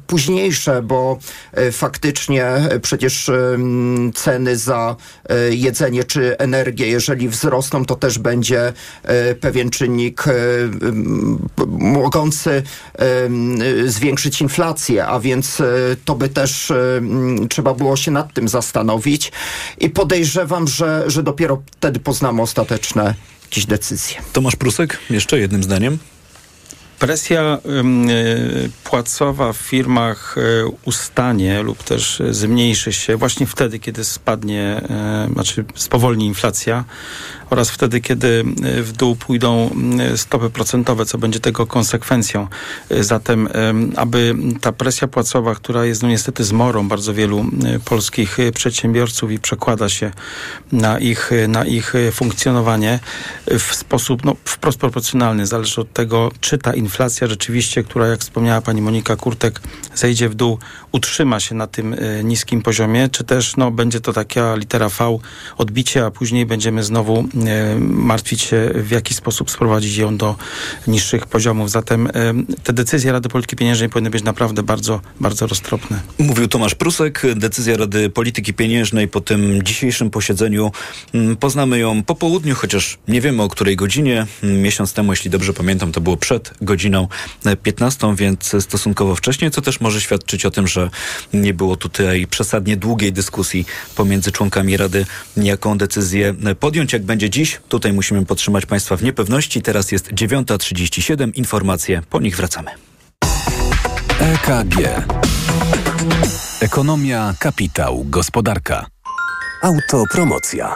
późniejsze, bo faktycznie przecież ceny za jedzenie czy energię, jeżeli wzrosną, to też będzie pewien czynnik czynnik e, mogący zwiększyć inflację, a więc e, to by też trzeba było się nad tym zastanowić i podejrzewam, że, że dopiero wtedy poznamy ostateczne jakieś decyzje. Tomasz Prusek, jeszcze jednym zdaniem. Presja e, płacowa w firmach ustanie lub też zmniejszy się właśnie wtedy, kiedy spadnie, znaczy spowolni inflacja oraz wtedy, kiedy e, w dół pójdą e, stopy procentowe, co będzie tego konsekwencją. E, zatem, aby ta presja płacowa, która jest no niestety zmorą bardzo wielu polskich przedsiębiorców i przekłada się na ich, na ich funkcjonowanie w sposób no, wprost proporcjonalny, zależy od tego, czy ta inflacja rzeczywiście, która, jak wspomniała pani Monika Kurtek, zejdzie w dół, utrzyma się na tym niskim poziomie, czy też no, będzie to taka litera V odbicie, a później będziemy znowu martwić się, w jaki sposób sprowadzić ją do niższych poziomów. Zatem e, te decyzje Rady Polityki Pieniężnej powinny być naprawdę bardzo, bardzo roztropne. Mówił Tomasz Prusek. Decyzja Rady Polityki Pieniężnej po tym dzisiejszym posiedzeniu. Mm, poznamy ją po południu, chociaż nie wiemy o której godzinie. Mm, miesiąc temu, jeśli dobrze pamiętam, to było przed godziną 15, więc stosunkowo wcześnie, co też może świadczyć o tym, że nie było tutaj przesadnie długiej dyskusji pomiędzy członkami Rady, jaką decyzję podjąć. Jak będzie dziś. Tutaj musimy podtrzymać Państwa w niepewności. Teraz jest 9.37. Informacje, po nich wracamy. EKG. Ekonomia, kapitał, gospodarka. Autopromocja.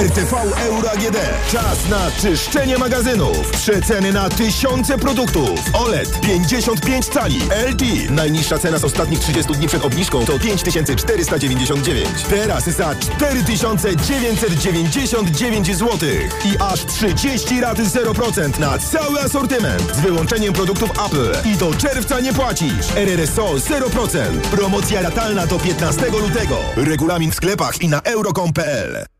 RTV Euro AGD. Czas na czyszczenie magazynów. Przeceny na tysiące produktów. OLED 55 cali. LG. Najniższa cena z ostatnich 30 dni przed obniżką to 5499. Teraz za 4999 zł. I aż 30 raty 0% na cały asortyment. Z wyłączeniem produktów Apple. I do czerwca nie płacisz. RRSO 0%. Promocja ratalna do 15 lutego. Regulamin w sklepach i na euro.com.pl.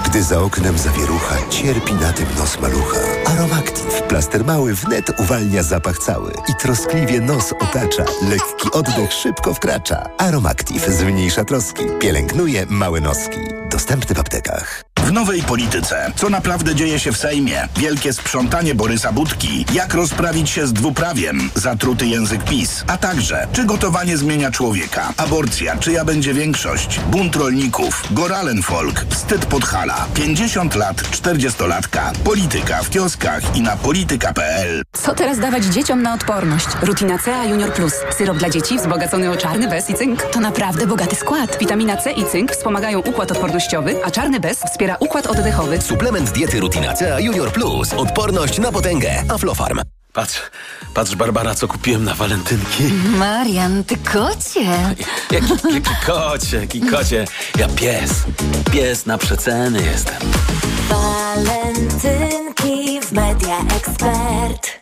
Gdy za oknem zawierucha, cierpi na tym nos malucha. Aromactive. Plaster mały wnet uwalnia zapach cały i troskliwie nos otacza. Lekki oddech szybko wkracza. Aromactive zmniejsza troski. Pielęgnuje małe noski. Dostępny w aptekach. W nowej polityce. Co naprawdę dzieje się w Sejmie? Wielkie sprzątanie Borysa Budki. Jak rozprawić się z dwuprawiem? Zatruty język PiS. A także, czy gotowanie zmienia człowieka? Aborcja, czyja będzie większość? Bunt rolników. Goralenfolk. Wstyd Podhala. 50 lat 40-latka. Polityka w kioskach i na polityka.pl. Co teraz dawać dzieciom na odporność? Rutina C Junior Plus. Syrop dla dzieci wzbogacony o czarny bez i cynk. To naprawdę bogaty skład. Witamina C i cynk wspomagają układ odpornościowy, a czarny bez wspiera układ oddechowy. Suplement diety Rutina C Junior Plus. Odporność na potęgę. Aflofarm. Patrz, patrz Barbara, co kupiłem na walentynki. Marian, ty kocie. Jaki, jaki kocie, jaki kocie. Ja pies. Pies na przeceny jestem. Walentynki w Media Expert.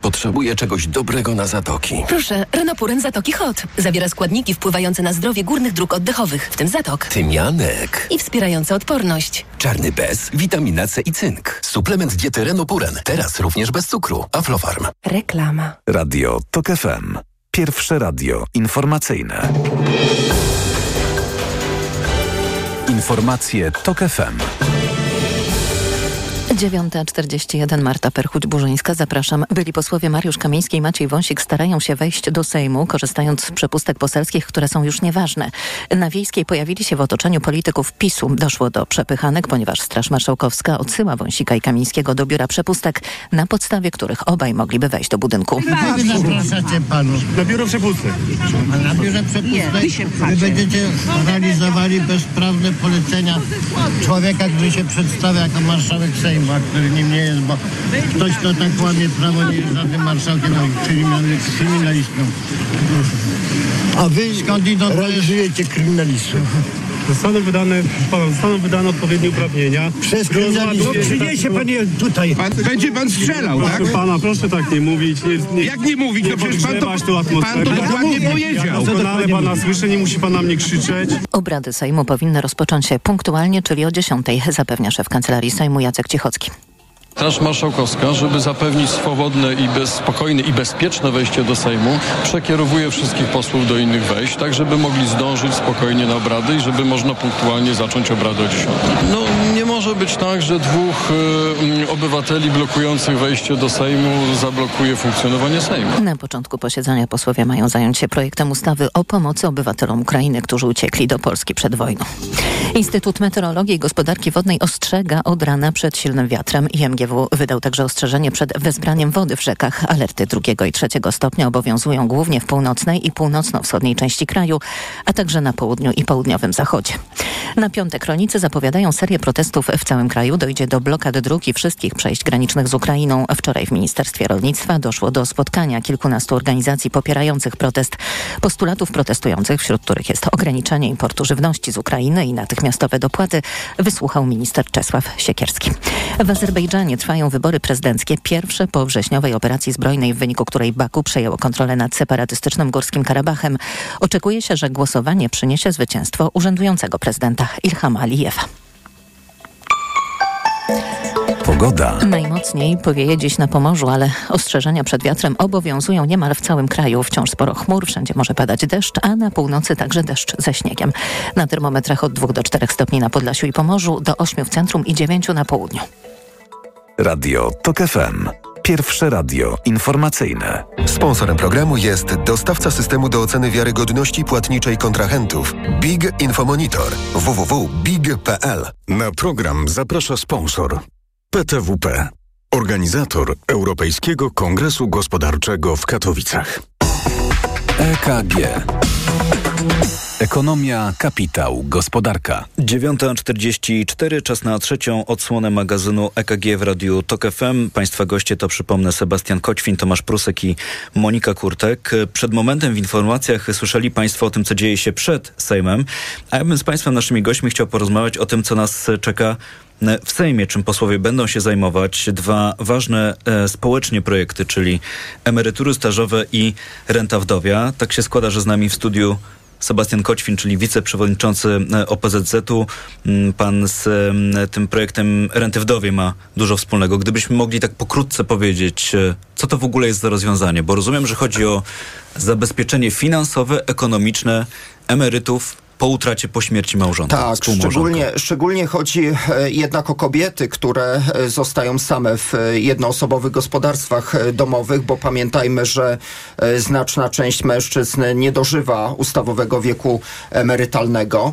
Potrzebuję czegoś dobrego na zatoki. Proszę, Renopuren Zatoki Hot. Zawiera składniki wpływające na zdrowie górnych dróg oddechowych, w tym zatok. Tymianek. I wspierające odporność. Czarny bez, witamina C i cynk. Suplement diety Renopuren. Teraz również bez cukru. Aflofarm. Reklama. Radio TOK FM. Pierwsze radio informacyjne. Informacje TOK FM. 9.41 Marta Perchuć-Burzyńska. Zapraszam. Byli posłowie Mariusz Kamiński i Maciej Wąsik starają się wejść do Sejmu, korzystając z przepustek poselskich, które są już nieważne. Na Wiejskiej pojawili się w otoczeniu polityków PiSu. Doszło do przepychanek, ponieważ Straż Marszałkowska odsyła Wąsika i Kamińskiego do biura przepustek, na podstawie których obaj mogliby wejść do budynku. Wy zapraszacie panów. Na biuro przepustek. A na biurze przepustek wy będziecie realizowali bezprawne polecenia człowieka, który się przedstawia jako marszałek Sejmu, a który nim nie jest, bo ktoś, kto tak łamie prawo, nie jest żadnym marszałkiem, ale kryminal- kryminalistą. A wy skądinąd realizujecie kryminalistów? Zostaną wydane, zostaną wydane odpowiednie uprawnienia. Przez kryminalistów. Przyniesie pan je tutaj. będzie pan strzelał, proszę tak? pana, proszę tak nie mówić. Nie, nie, Jak nie mówić? No przecież pan to- tą atmosferę. pan to dokładnie powiedział. Doskonale pana słyszę, nie musi pan na mnie krzyczeć. Obrady Sejmu powinny rozpocząć się punktualnie, czyli o 10, zapewnia szef Kancelarii Sejmu Jacek Cichocki. Straż Marszałkowska, żeby zapewnić swobodne i bez, spokojne i bezpieczne wejście do Sejmu, przekierowuje wszystkich posłów do innych wejść, tak żeby mogli zdążyć spokojnie na obrady i żeby można punktualnie zacząć obrady o 10. No nie może być tak, że dwóch y, obywateli blokujących wejście do Sejmu zablokuje funkcjonowanie Sejmu. Na początku posiedzenia posłowie mają zająć się projektem ustawy o pomocy obywatelom Ukrainy, którzy uciekli do Polski przed wojną. Instytut Meteorologii i Gospodarki Wodnej ostrzega od rana przed silnym wiatrem. IMGW wydał także ostrzeżenie przed wezbraniem wody w rzekach. Alerty drugiego i trzeciego stopnia obowiązują głównie w północnej i północno-wschodniej części kraju, a także na południu i południowym zachodzie. Na piątek rolnicy zapowiadają serię protestów w całym kraju. Dojdzie do blokady dróg i wszystkich przejść granicznych z Ukrainą. Wczoraj w Ministerstwie Rolnictwa doszło do spotkania kilkunastu organizacji popierających protest. Postulatów protestujących, wśród których jest ograniczenie importu żywności z Ukrainy i natychmiastowe dopłaty, wysłuchał minister Czesław Siekierski. W Azerbejdżanie trwają wybory prezydenckie, pierwsze po wrześniowej operacji zbrojnej, w wyniku której Baku przejęło kontrolę nad separatystycznym Górskim Karabachem. Oczekuje się, że głosowanie przyniesie zwycięstwo urzędującego prezydenta Ilhama Alijewa. Pogoda. Najmocniej powieje dziś na Pomorzu, ale ostrzeżenia przed wiatrem obowiązują niemal w całym kraju. Wciąż sporo chmur, wszędzie może padać deszcz, a na północy także deszcz ze śniegiem. Na termometrach od 2 do 4 stopni na Podlasiu i Pomorzu, do 8 w centrum i 9 na południu. Radio TOK FM. Pierwsze radio informacyjne. Sponsorem programu jest dostawca systemu do oceny wiarygodności płatniczej kontrahentów Big Infomonitor www.big.pl. Na program zaprasza sponsor PTWP, organizator Europejskiego Kongresu Gospodarczego w Katowicach. EKG. Ekonomia, kapitał, gospodarka. 9.44, czas na trzecią odsłonę magazynu EKG w Radiu TOK FM. Państwa goście to przypomnę Sebastian Koćwin, Tomasz Prusek i Monika Kurtek. Przed momentem w informacjach słyszeli Państwo o tym, co dzieje się przed Sejmem, a ja bym z Państwem, naszymi gośćmi chciał porozmawiać o tym, co nas czeka w Sejmie, czym posłowie będą się zajmować. Dwa ważne e, społecznie projekty, czyli emerytury stażowe i renta wdowia. Tak się składa, że z nami w studiu Sebastian Koćwin, czyli wiceprzewodniczący OPZZ-u. Pan z tym projektem Renty Wdowie ma dużo wspólnego. Gdybyśmy mogli tak pokrótce powiedzieć, co to w ogóle jest za rozwiązanie? Bo rozumiem, że chodzi o zabezpieczenie finansowe, ekonomiczne emerytów po utracie po śmierci małżonka. Tak, szczególnie, szczególnie chodzi e, jednak o kobiety, które e, zostają same w e, jednoosobowych gospodarstwach domowych, bo pamiętajmy, że znaczna część mężczyzn nie dożywa ustawowego wieku emerytalnego.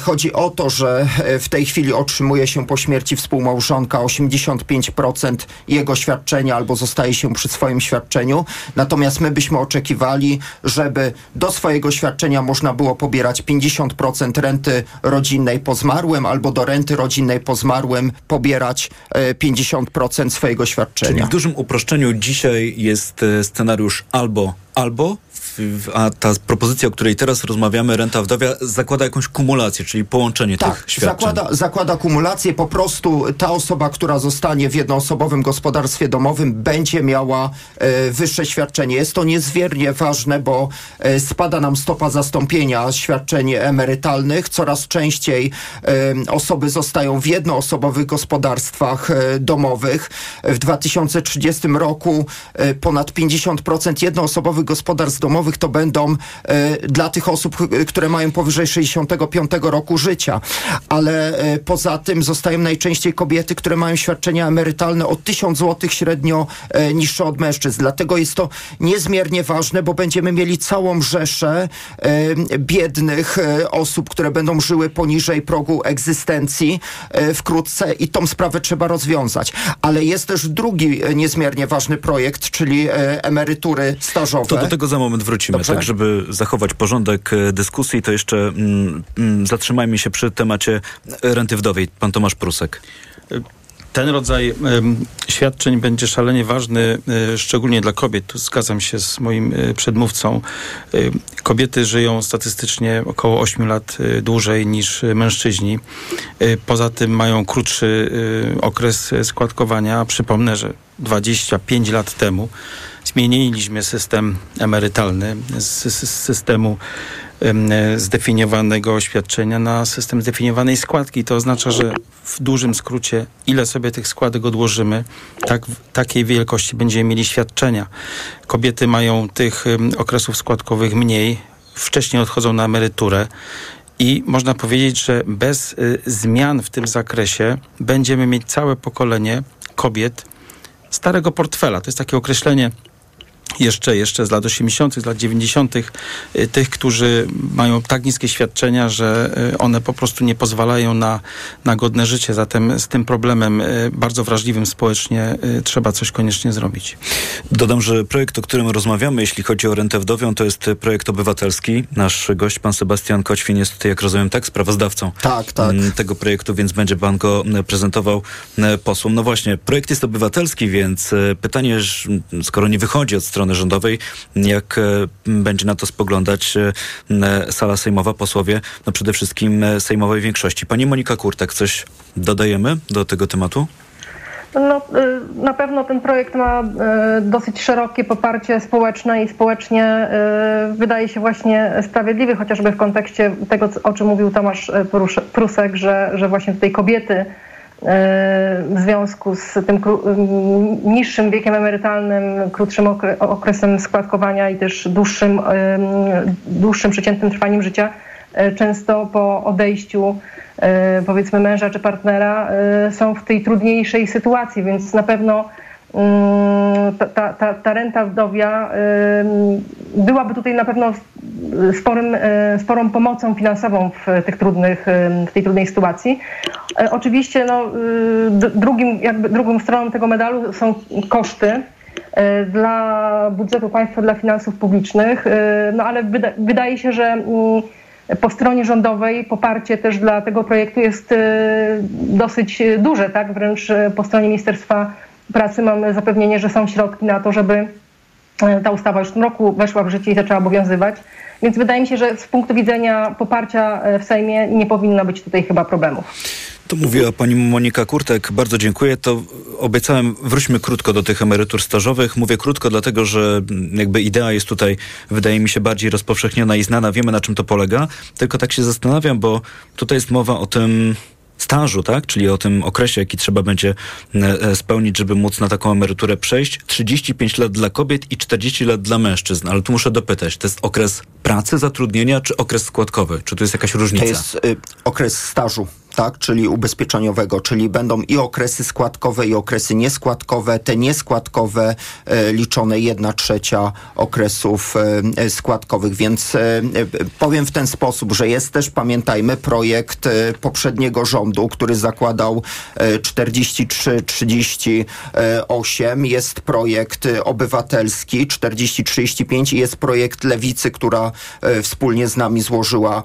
Chodzi o to, że w tej chwili otrzymuje się po śmierci współmałżonka 85% jego świadczenia albo zostaje się przy swoim świadczeniu. Natomiast my byśmy oczekiwali, żeby do swojego świadczenia można było pobierać 50 50% renty rodzinnej po zmarłym albo do renty rodzinnej po zmarłym pobierać 50% swojego świadczenia. Czyli w dużym uproszczeniu dzisiaj jest e, scenariusz albo albo a ta propozycja, o której teraz rozmawiamy, renta wdowia, zakłada jakąś kumulację, czyli połączenie tak, tych świadczeń. Zakłada, zakłada kumulację. Po prostu ta osoba, która zostanie w jednoosobowym gospodarstwie domowym, będzie miała e, wyższe świadczenie. Jest to niezmiernie ważne, bo e, spada nam stopa zastąpienia świadczeń emerytalnych. Coraz częściej e, osoby zostają w jednoosobowych gospodarstwach e, domowych. W 2030 roku e, ponad 50% jednoosobowych gospodarstw domowych to będą e, dla tych osób, które mają powyżej 65 roku życia. Ale e, poza tym zostają najczęściej kobiety, które mają świadczenia emerytalne o 1000 zł średnio e, niższe od mężczyzn. Dlatego jest to niezmiernie ważne, bo będziemy mieli całą rzeszę biednych osób, które będą żyły poniżej progu egzystencji wkrótce i tą sprawę trzeba rozwiązać. Ale jest też drugi niezmiernie ważny projekt, czyli emerytury stażowe. To do tego za moment wrócimy. Dobrze. Tak, żeby zachować porządek e, dyskusji, to jeszcze mm, mm, zatrzymajmy się przy temacie renty wdowej. Pan Tomasz Prusek. Ten rodzaj y, świadczeń będzie szalenie ważny, y, szczególnie dla kobiet. Tu zgadzam się z moim y, przedmówcą. kobiety żyją statystycznie około 8 lat dłużej niż mężczyźni. poza tym mają krótszy okres składkowania. Przypomnę, że 25 lat temu zmieniliśmy system emerytalny z, z systemu zdefiniowanego świadczenia na system zdefiniowanej składki. To oznacza, że w dużym skrócie, ile sobie tych składek odłożymy, tak, takiej wielkości będziemy mieli świadczenia. Kobiety mają tych okresów składkowych mniej, wcześniej odchodzą na emeryturę i można powiedzieć, że bez y, zmian w tym zakresie będziemy mieć całe pokolenie kobiet starego portfela. To jest takie określenie jeszcze, jeszcze z lat 80., z lat 90., y, tych, którzy mają tak niskie świadczenia, że y, one po prostu nie pozwalają na, na godne życie. Zatem z tym problemem y, bardzo wrażliwym społecznie trzeba coś koniecznie zrobić. Dodam, że projekt, o którym rozmawiamy, jeśli chodzi o rentę wdowią, to jest projekt obywatelski. Nasz gość, pan Sebastian Koćwin, jest, jak rozumiem, tak, sprawozdawcą tak, tak. Mm, tego projektu, więc będzie pan go prezentował posłom. No właśnie, projekt jest obywatelski, więc pytanie, skoro nie wychodzi od strony strony rządowej, jak e, będzie na to spoglądać e, sala sejmowa, posłowie, no przede wszystkim e, sejmowej większości. Pani Monika Kurtek, coś dodajemy do tego tematu? No, na pewno ten projekt ma dosyć szerokie poparcie społeczne i społecznie wydaje się właśnie sprawiedliwy, chociażby w kontekście tego, o czym mówił Tomasz Prusek, że, że właśnie tutaj kobiety w związku z tym niższym wiekiem emerytalnym, krótszym okresem składkowania i też dłuższym, dłuższym przeciętnym trwaniem życia, e, często po odejściu e, powiedzmy męża czy partnera e, są w tej trudniejszej sytuacji, więc na pewno ta, ta, ta renta wdowia byłaby tutaj na pewno sporym, e, sporą pomocą finansową w, tych trudnych, w tej trudnej sytuacji. E, oczywiście no, drugim, jakby drugą stroną tego medalu są koszty dla budżetu państwa, dla finansów publicznych, no ale wyda, wydaje się, że po stronie rządowej poparcie też dla tego projektu jest dosyć duże, tak? Wręcz po stronie Ministerstwa pracy mamy zapewnienie, że są środki na to, żeby e, ta ustawa już w tym roku weszła w życie i zaczęła obowiązywać. Więc wydaje mi się, że z punktu widzenia poparcia e, w Sejmie nie powinno być tutaj chyba problemów. To mówiła pani Monika Kurtek. Bardzo dziękuję. To obiecałem, wróćmy krótko do tych emerytur stażowych. Mówię krótko, dlatego że jakby idea jest tutaj, wydaje mi się, bardziej rozpowszechniona i znana. Wiemy, na czym to polega. Tylko tak się zastanawiam, bo tutaj jest mowa o tym, stażu, tak? Czyli o tym okresie, jaki trzeba będzie e, e, spełnić, żeby móc na taką emeryturę przejść. 35 lat dla kobiet i 40 lat dla mężczyzn. Ale tu muszę dopytać, to jest okres pracy, zatrudnienia, czy okres składkowy? Czy tu jest jakaś różnica? To jest y, okres stażu tak, czyli ubezpieczeniowego, czyli będą i okresy składkowe, i okresy nieskładkowe. Te nieskładkowe e, liczone jedna trzecia okresów e, e składkowych, więc powiem w ten sposób, że jest też, pamiętajmy, projekt poprzedniego rządu, który zakładał 43-38, jest projekt obywatelski 40-35 i jest projekt Lewicy, która wspólnie z nami złożyła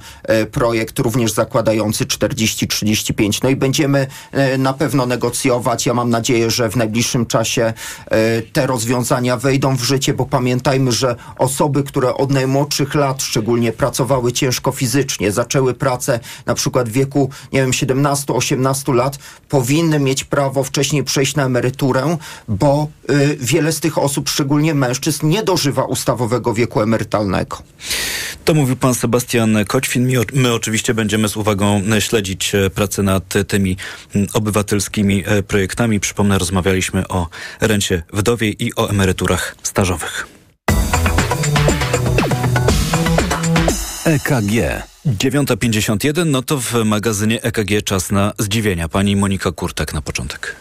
projekt również zakładający 43 35. No i będziemy e, na pewno negocjować. Ja mam nadzieję, że w najbliższym czasie e, te rozwiązania wejdą w życie, bo pamiętajmy, że osoby, które od najmłodszych lat szczególnie pracowały ciężko fizycznie, zaczęły pracę na przykład w wieku, nie wiem, 17-18 lat, powinny mieć prawo wcześniej przejść na emeryturę, bo y, wiele z tych osób, szczególnie mężczyzn, nie dożywa ustawowego wieku emerytalnego. To mówił pan Sebastian Koćwin. My oczywiście będziemy z uwagą śledzić pracę nad tymi obywatelskimi e, projektami. Przypomnę, rozmawialiśmy o rencie wdowiej i o emeryturach stażowych. EKG. 9.51, no to w magazynie EKG czas na zdziwienia. Pani Monika Kurtek na początek.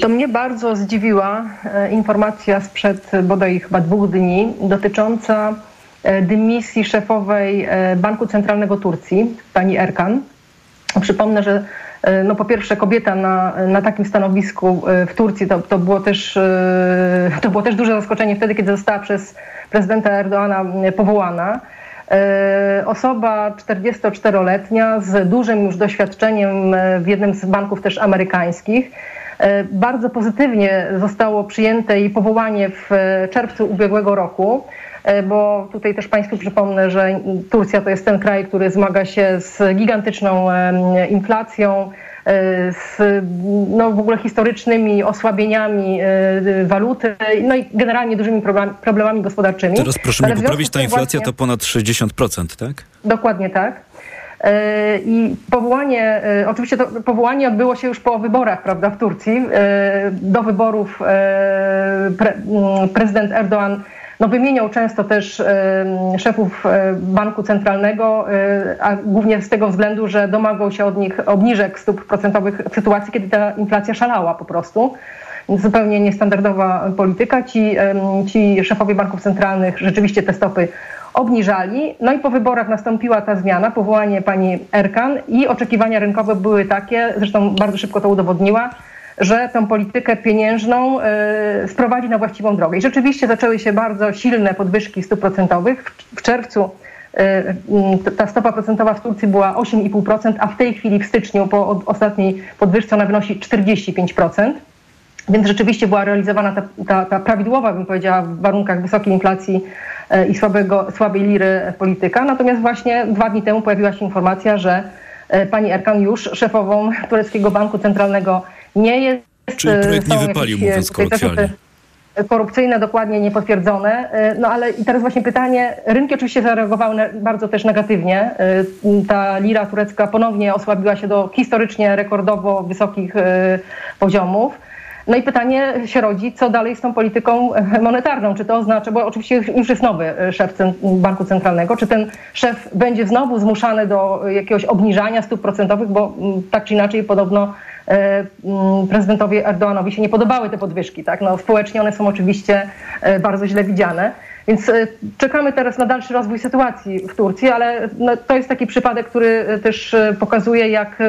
To mnie bardzo zdziwiła e, informacja sprzed bodaj chyba dwóch dni dotycząca dymisji szefowej e, Banku Centralnego Turcji, pani Erkan. Przypomnę, że e, no po pierwsze kobieta na, na takim stanowisku w Turcji to, to, było też, to było też duże zaskoczenie wtedy, kiedy została przez prezydenta Erdoana powołana. Osoba 44-letnia z dużym już doświadczeniem w jednym z banków też amerykańskich. Bardzo pozytywnie zostało przyjęte jej powołanie w czerwcu ubiegłego roku. E, bo tutaj też Państwu przypomnę, że Turcja to jest ten kraj, który zmaga się z gigantyczną inflacją, z no, w ogóle historycznymi osłabieniami waluty, no i generalnie dużymi problemami gospodarczymi. Teraz proszę mi poprawić, ta inflacja właśnie... to ponad 60%, tak? Dokładnie tak. I powołanie, oczywiście to powołanie odbyło się już po wyborach, prawda, w Turcji. Do wyborów pre, prezydent Erdoğan no, wymieniał często też szefów banku centralnego, a głównie z tego względu, że domagał się od nich obniżek stóp procentowych w sytuacji, kiedy ta inflacja szalała po prostu. Zupełnie niestandardowa polityka. Ci, ci szefowie banków centralnych rzeczywiście te stopy obniżali. No i po wyborach nastąpiła ta zmiana, powołanie pani Erkan i oczekiwania rynkowe były takie, zresztą bardzo szybko to udowodniła, że tę politykę pieniężną y, sprowadzi na właściwą drogę. I rzeczywiście zaczęły się bardzo silne podwyżki stóp procentowych. W, czerwcu y, ta stopa procentowa w Turcji była 8,5%, a w tej chwili w styczniu po ostatniej podwyżce ona wynosi 45%. Więc rzeczywiście była realizowana ta, ta, ta prawidłowa, bym powiedziała, w warunkach wysokiej inflacji y, i słabego, słabej liry polityka. Natomiast właśnie dwa dni temu pojawiła się informacja, że pani Erkan już szefową tureckiego banku centralnego nie jest. Czyli projekt nie wypalił, mówiąc kolokwialnie. Korupcyjne, dokładnie niepotwierdzone. No ale i teraz właśnie pytanie, rynki oczywiście zareagowały bardzo też negatywnie. Ta lira turecka ponownie osłabiła się do historycznie rekordowo wysokich poziomów. No i pytanie się rodzi, co dalej z tą polityką monetarną? Czy to oznacza, bo oczywiście już jest nowy szef Banku Centralnego, czy ten szef będzie znowu zmuszany do jakiegoś obniżania stóp procentowych, bo tak czy inaczej podobno E, mm, prezydentowi Erdoğanowi się nie podobały te podwyżki. Tak? No, społecznie one są oczywiście e, bardzo źle widziane. Więc e, czekamy teraz na dalszy rozwój sytuacji w Turcji, ale no, to jest taki przypadek, który też pokazuje, jak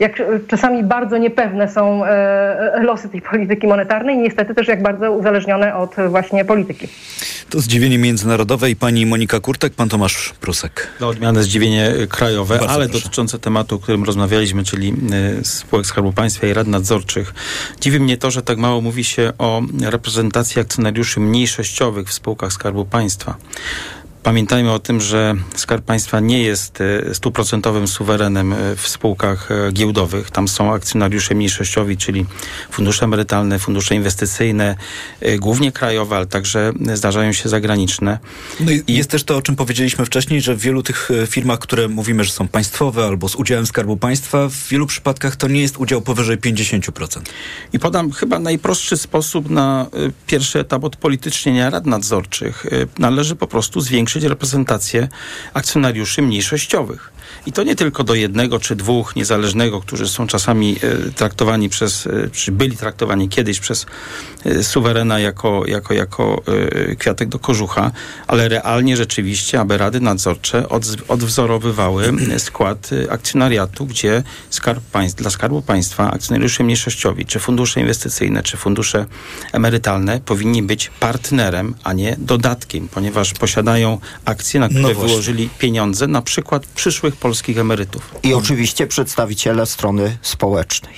jak czasami bardzo niepewne są e, losy tej polityki monetarnej i niestety też jak bardzo uzależnione od właśnie polityki. To zdziwienie międzynarodowe i pani Monika Kurtek, pan Tomasz Prusek. Na odmianę zdziwienie krajowe, Bardzo ale proszę. dotyczące tematu, o którym rozmawialiśmy, czyli e, spółek Skarbu Państwa i rad nadzorczych. Dziwi mnie to, że tak mało mówi się o reprezentacji akcjonariuszy mniejszościowych w spółkach Skarbu Państwa. Pamiętajmy o tym, że Skarb Państwa nie jest e, stuprocentowym suwerenem e, w spółkach e, giełdowych. Tam są akcjonariusze mniejszościowi, czyli fundusze emerytalne, fundusze inwestycyjne, głównie krajowe, ale także zdarzają się zagraniczne. No i jest też to, o czym powiedzieliśmy wcześniej, że w wielu tych firmach, które mówimy, że są państwowe albo z udziałem Skarbu Państwa, w wielu przypadkach to nie jest udział powyżej 50%. I podam chyba najprostszy sposób na pierwszy etap odpolitycznienia rad nadzorczych. Należy po prostu zwiększyć reprezentację akcjonariuszy mniejszościowych. I to nie tylko do jednego czy dwóch niezależnego, którzy są czasami e, traktowani przez, e, czy byli traktowani kiedyś przez e, suwerena jako, jako, jako kwiatek do kożucha, ale realnie rzeczywiście, aby rady nadzorcze od, odwzorowywały skład akcjonariatu, gdzie skarb państw, dla Skarbu Państwa akcjonariusze mniejszościowi, czy fundusze inwestycyjne, czy fundusze emerytalne powinni być partnerem, a nie dodatkiem, ponieważ posiadają akcje, na które no wyłożyli pieniądze, na przykład przyszłych polskich emerytów. I oczywiście przedstawiciele strony społecznej.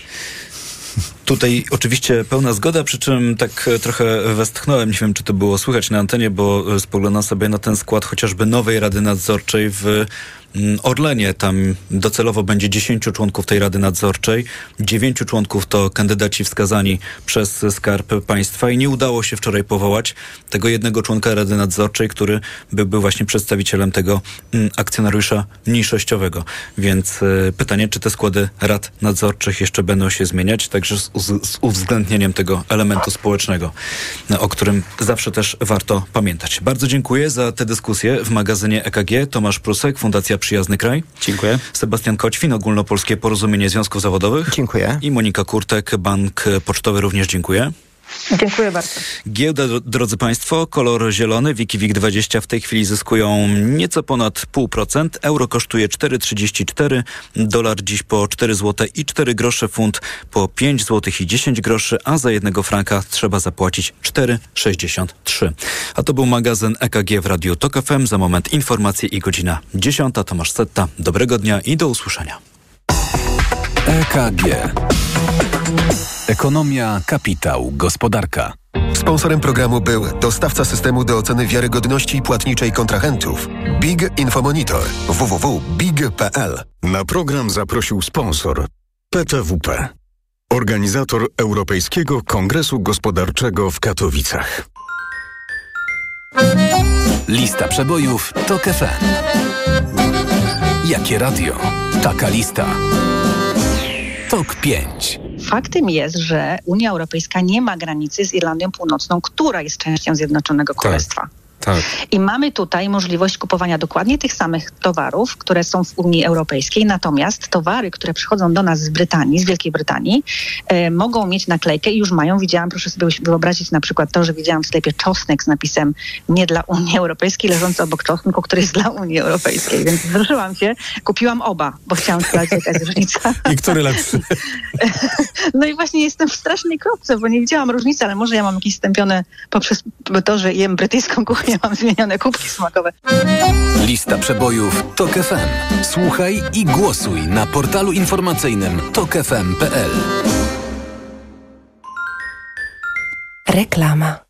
Tutaj oczywiście pełna zgoda, przy czym tak trochę westchnąłem, nie wiem czy to było słychać na antenie, bo spoglądam sobie na ten skład chociażby nowej Rady Nadzorczej w Orlenie. Tam docelowo będzie 10 członków tej Rady Nadzorczej. 9 członków to kandydaci wskazani przez Skarb Państwa i nie udało się wczoraj powołać tego jednego członka Rady Nadzorczej, który byłby właśnie przedstawicielem tego mm, akcjonariusza mniejszościowego. Więc y, pytanie, czy te składy rad nadzorczych jeszcze będą się zmieniać, także z, z uwzględnieniem tego elementu społecznego, o którym zawsze też warto pamiętać. Bardzo dziękuję za tę dyskusję w magazynie EKG. Tomasz Prusek, Fundacja Przyjazny Kraj. Dziękuję. Sebastian Koćwin, Ogólnopolskie Porozumienie Związków Zawodowych. Dziękuję. I Monika Kurtek, Bank Pocztowy również dziękuję. Dziękuję bardzo. Giełda, drodzy Państwo, kolor zielony, WikiWik 20 w tej chwili zyskują nieco ponad 0,5%. Euro kosztuje 4,34, dolar dziś po 4 zł i 4 grosze, funt po 5 zł i 10 groszy, a za jednego franka trzeba zapłacić 4,63. A to był magazyn EKG w Radiu TOK FM. Za moment informacje i godzina 10. Tomasz Setta. Dobrego dnia i do usłyszenia. EKG. Ekonomia, kapitał, gospodarka. Sponsorem programu był dostawca systemu do oceny wiarygodności płatniczej kontrahentów Big Infomonitor www.big.pl. Na program zaprosił sponsor PTWP. Organizator Europejskiego Kongresu Gospodarczego w Katowicach. Lista przebojów to FM. Jakie radio? Taka lista. Tok 5. Faktem jest, że Unia Europejska nie ma granicy z Irlandią Północną, która jest częścią Zjednoczonego Królestwa. Tak. I mamy tutaj możliwość kupowania dokładnie tych samych towarów, które są w Unii Europejskiej, natomiast towary, które przychodzą do nas z Brytanii, z Wielkiej Brytanii, e, mogą mieć naklejkę i już mają. Widziałam, proszę sobie wyobrazić na przykład to, że widziałam w sklepie czosnek z napisem nie dla Unii Europejskiej, leżący obok czosnku, który jest dla Unii Europejskiej. Więc wzruszyłam się, kupiłam oba, bo chciałam sprawdzić, jaka jest różnica. I który lepszy? No i właśnie jestem w strasznej kropce, bo nie widziałam różnicy, ale może ja mam jakieś stępione poprzez to, że jem brytyjską kuchnię, mam zmienione kubki smakowe. Lista przebojów TOK FM. Słuchaj i głosuj na portalu informacyjnym tokefm.pl. Reklama.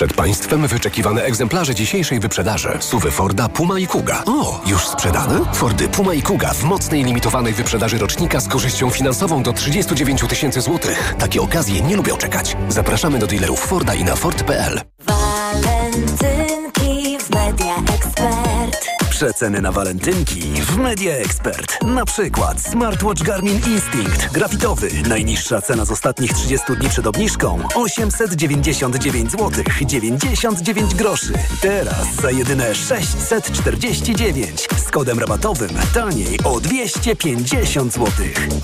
Przed Państwem wyczekiwane egzemplarze dzisiejszej wyprzedaży. Suwy Forda, Puma i Kuga. O, już sprzedane? Fordy Puma i Kuga w mocnej limitowanej wyprzedaży rocznika z korzyścią finansową do 39 tysięcy złotych. Takie okazje nie lubią czekać. Zapraszamy do dealerów Forda i na Ford.pl. Expert. Przeceny na walentynki w Media Expert. Na przykład smartwatch Garmin Instinct grafitowy. Najniższa cena z ostatnich 30 dni przed obniżką 899 zł 99 groszy. Teraz za jedyne 649 z kodem rabatowym taniej o 250 zł.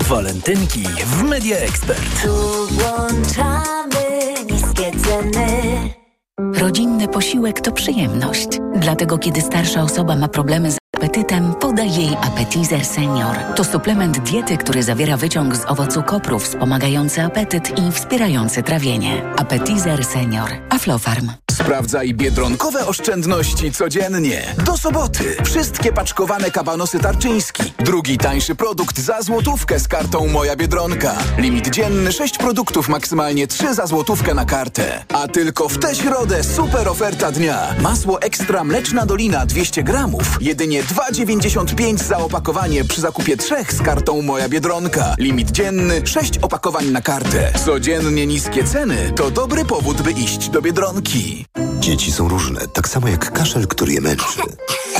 Walentynki w Media Expert. Tu włączamy niskie ceny. Rodzinny posiłek to przyjemność. Dlatego kiedy starsza osoba ma problemy z apetytem, podaj jej Appetizer Senior. To suplement diety, który zawiera wyciąg z owocu kopru wspomagający apetyt i wspierający trawienie. Appetizer Senior. Aflofarm. Sprawdzaj biedronkowe oszczędności codziennie. Do soboty. Wszystkie paczkowane kabanosy Tarczyński. Drugi tańszy produkt za złotówkę z kartą Moja Biedronka. Limit dzienny 6 produktów, maksymalnie 3 za złotówkę na kartę. A tylko w tę środę super oferta dnia. Masło ekstra Mleczna Dolina 200 gramów. Jedynie 2,95 za opakowanie przy zakupie trzech z kartą Moja Biedronka. Limit dzienny 6 opakowań na kartę. Codziennie niskie ceny to dobry powód, by iść do Biedronki. Dzieci są różne, tak samo jak kaszel, który je męczy.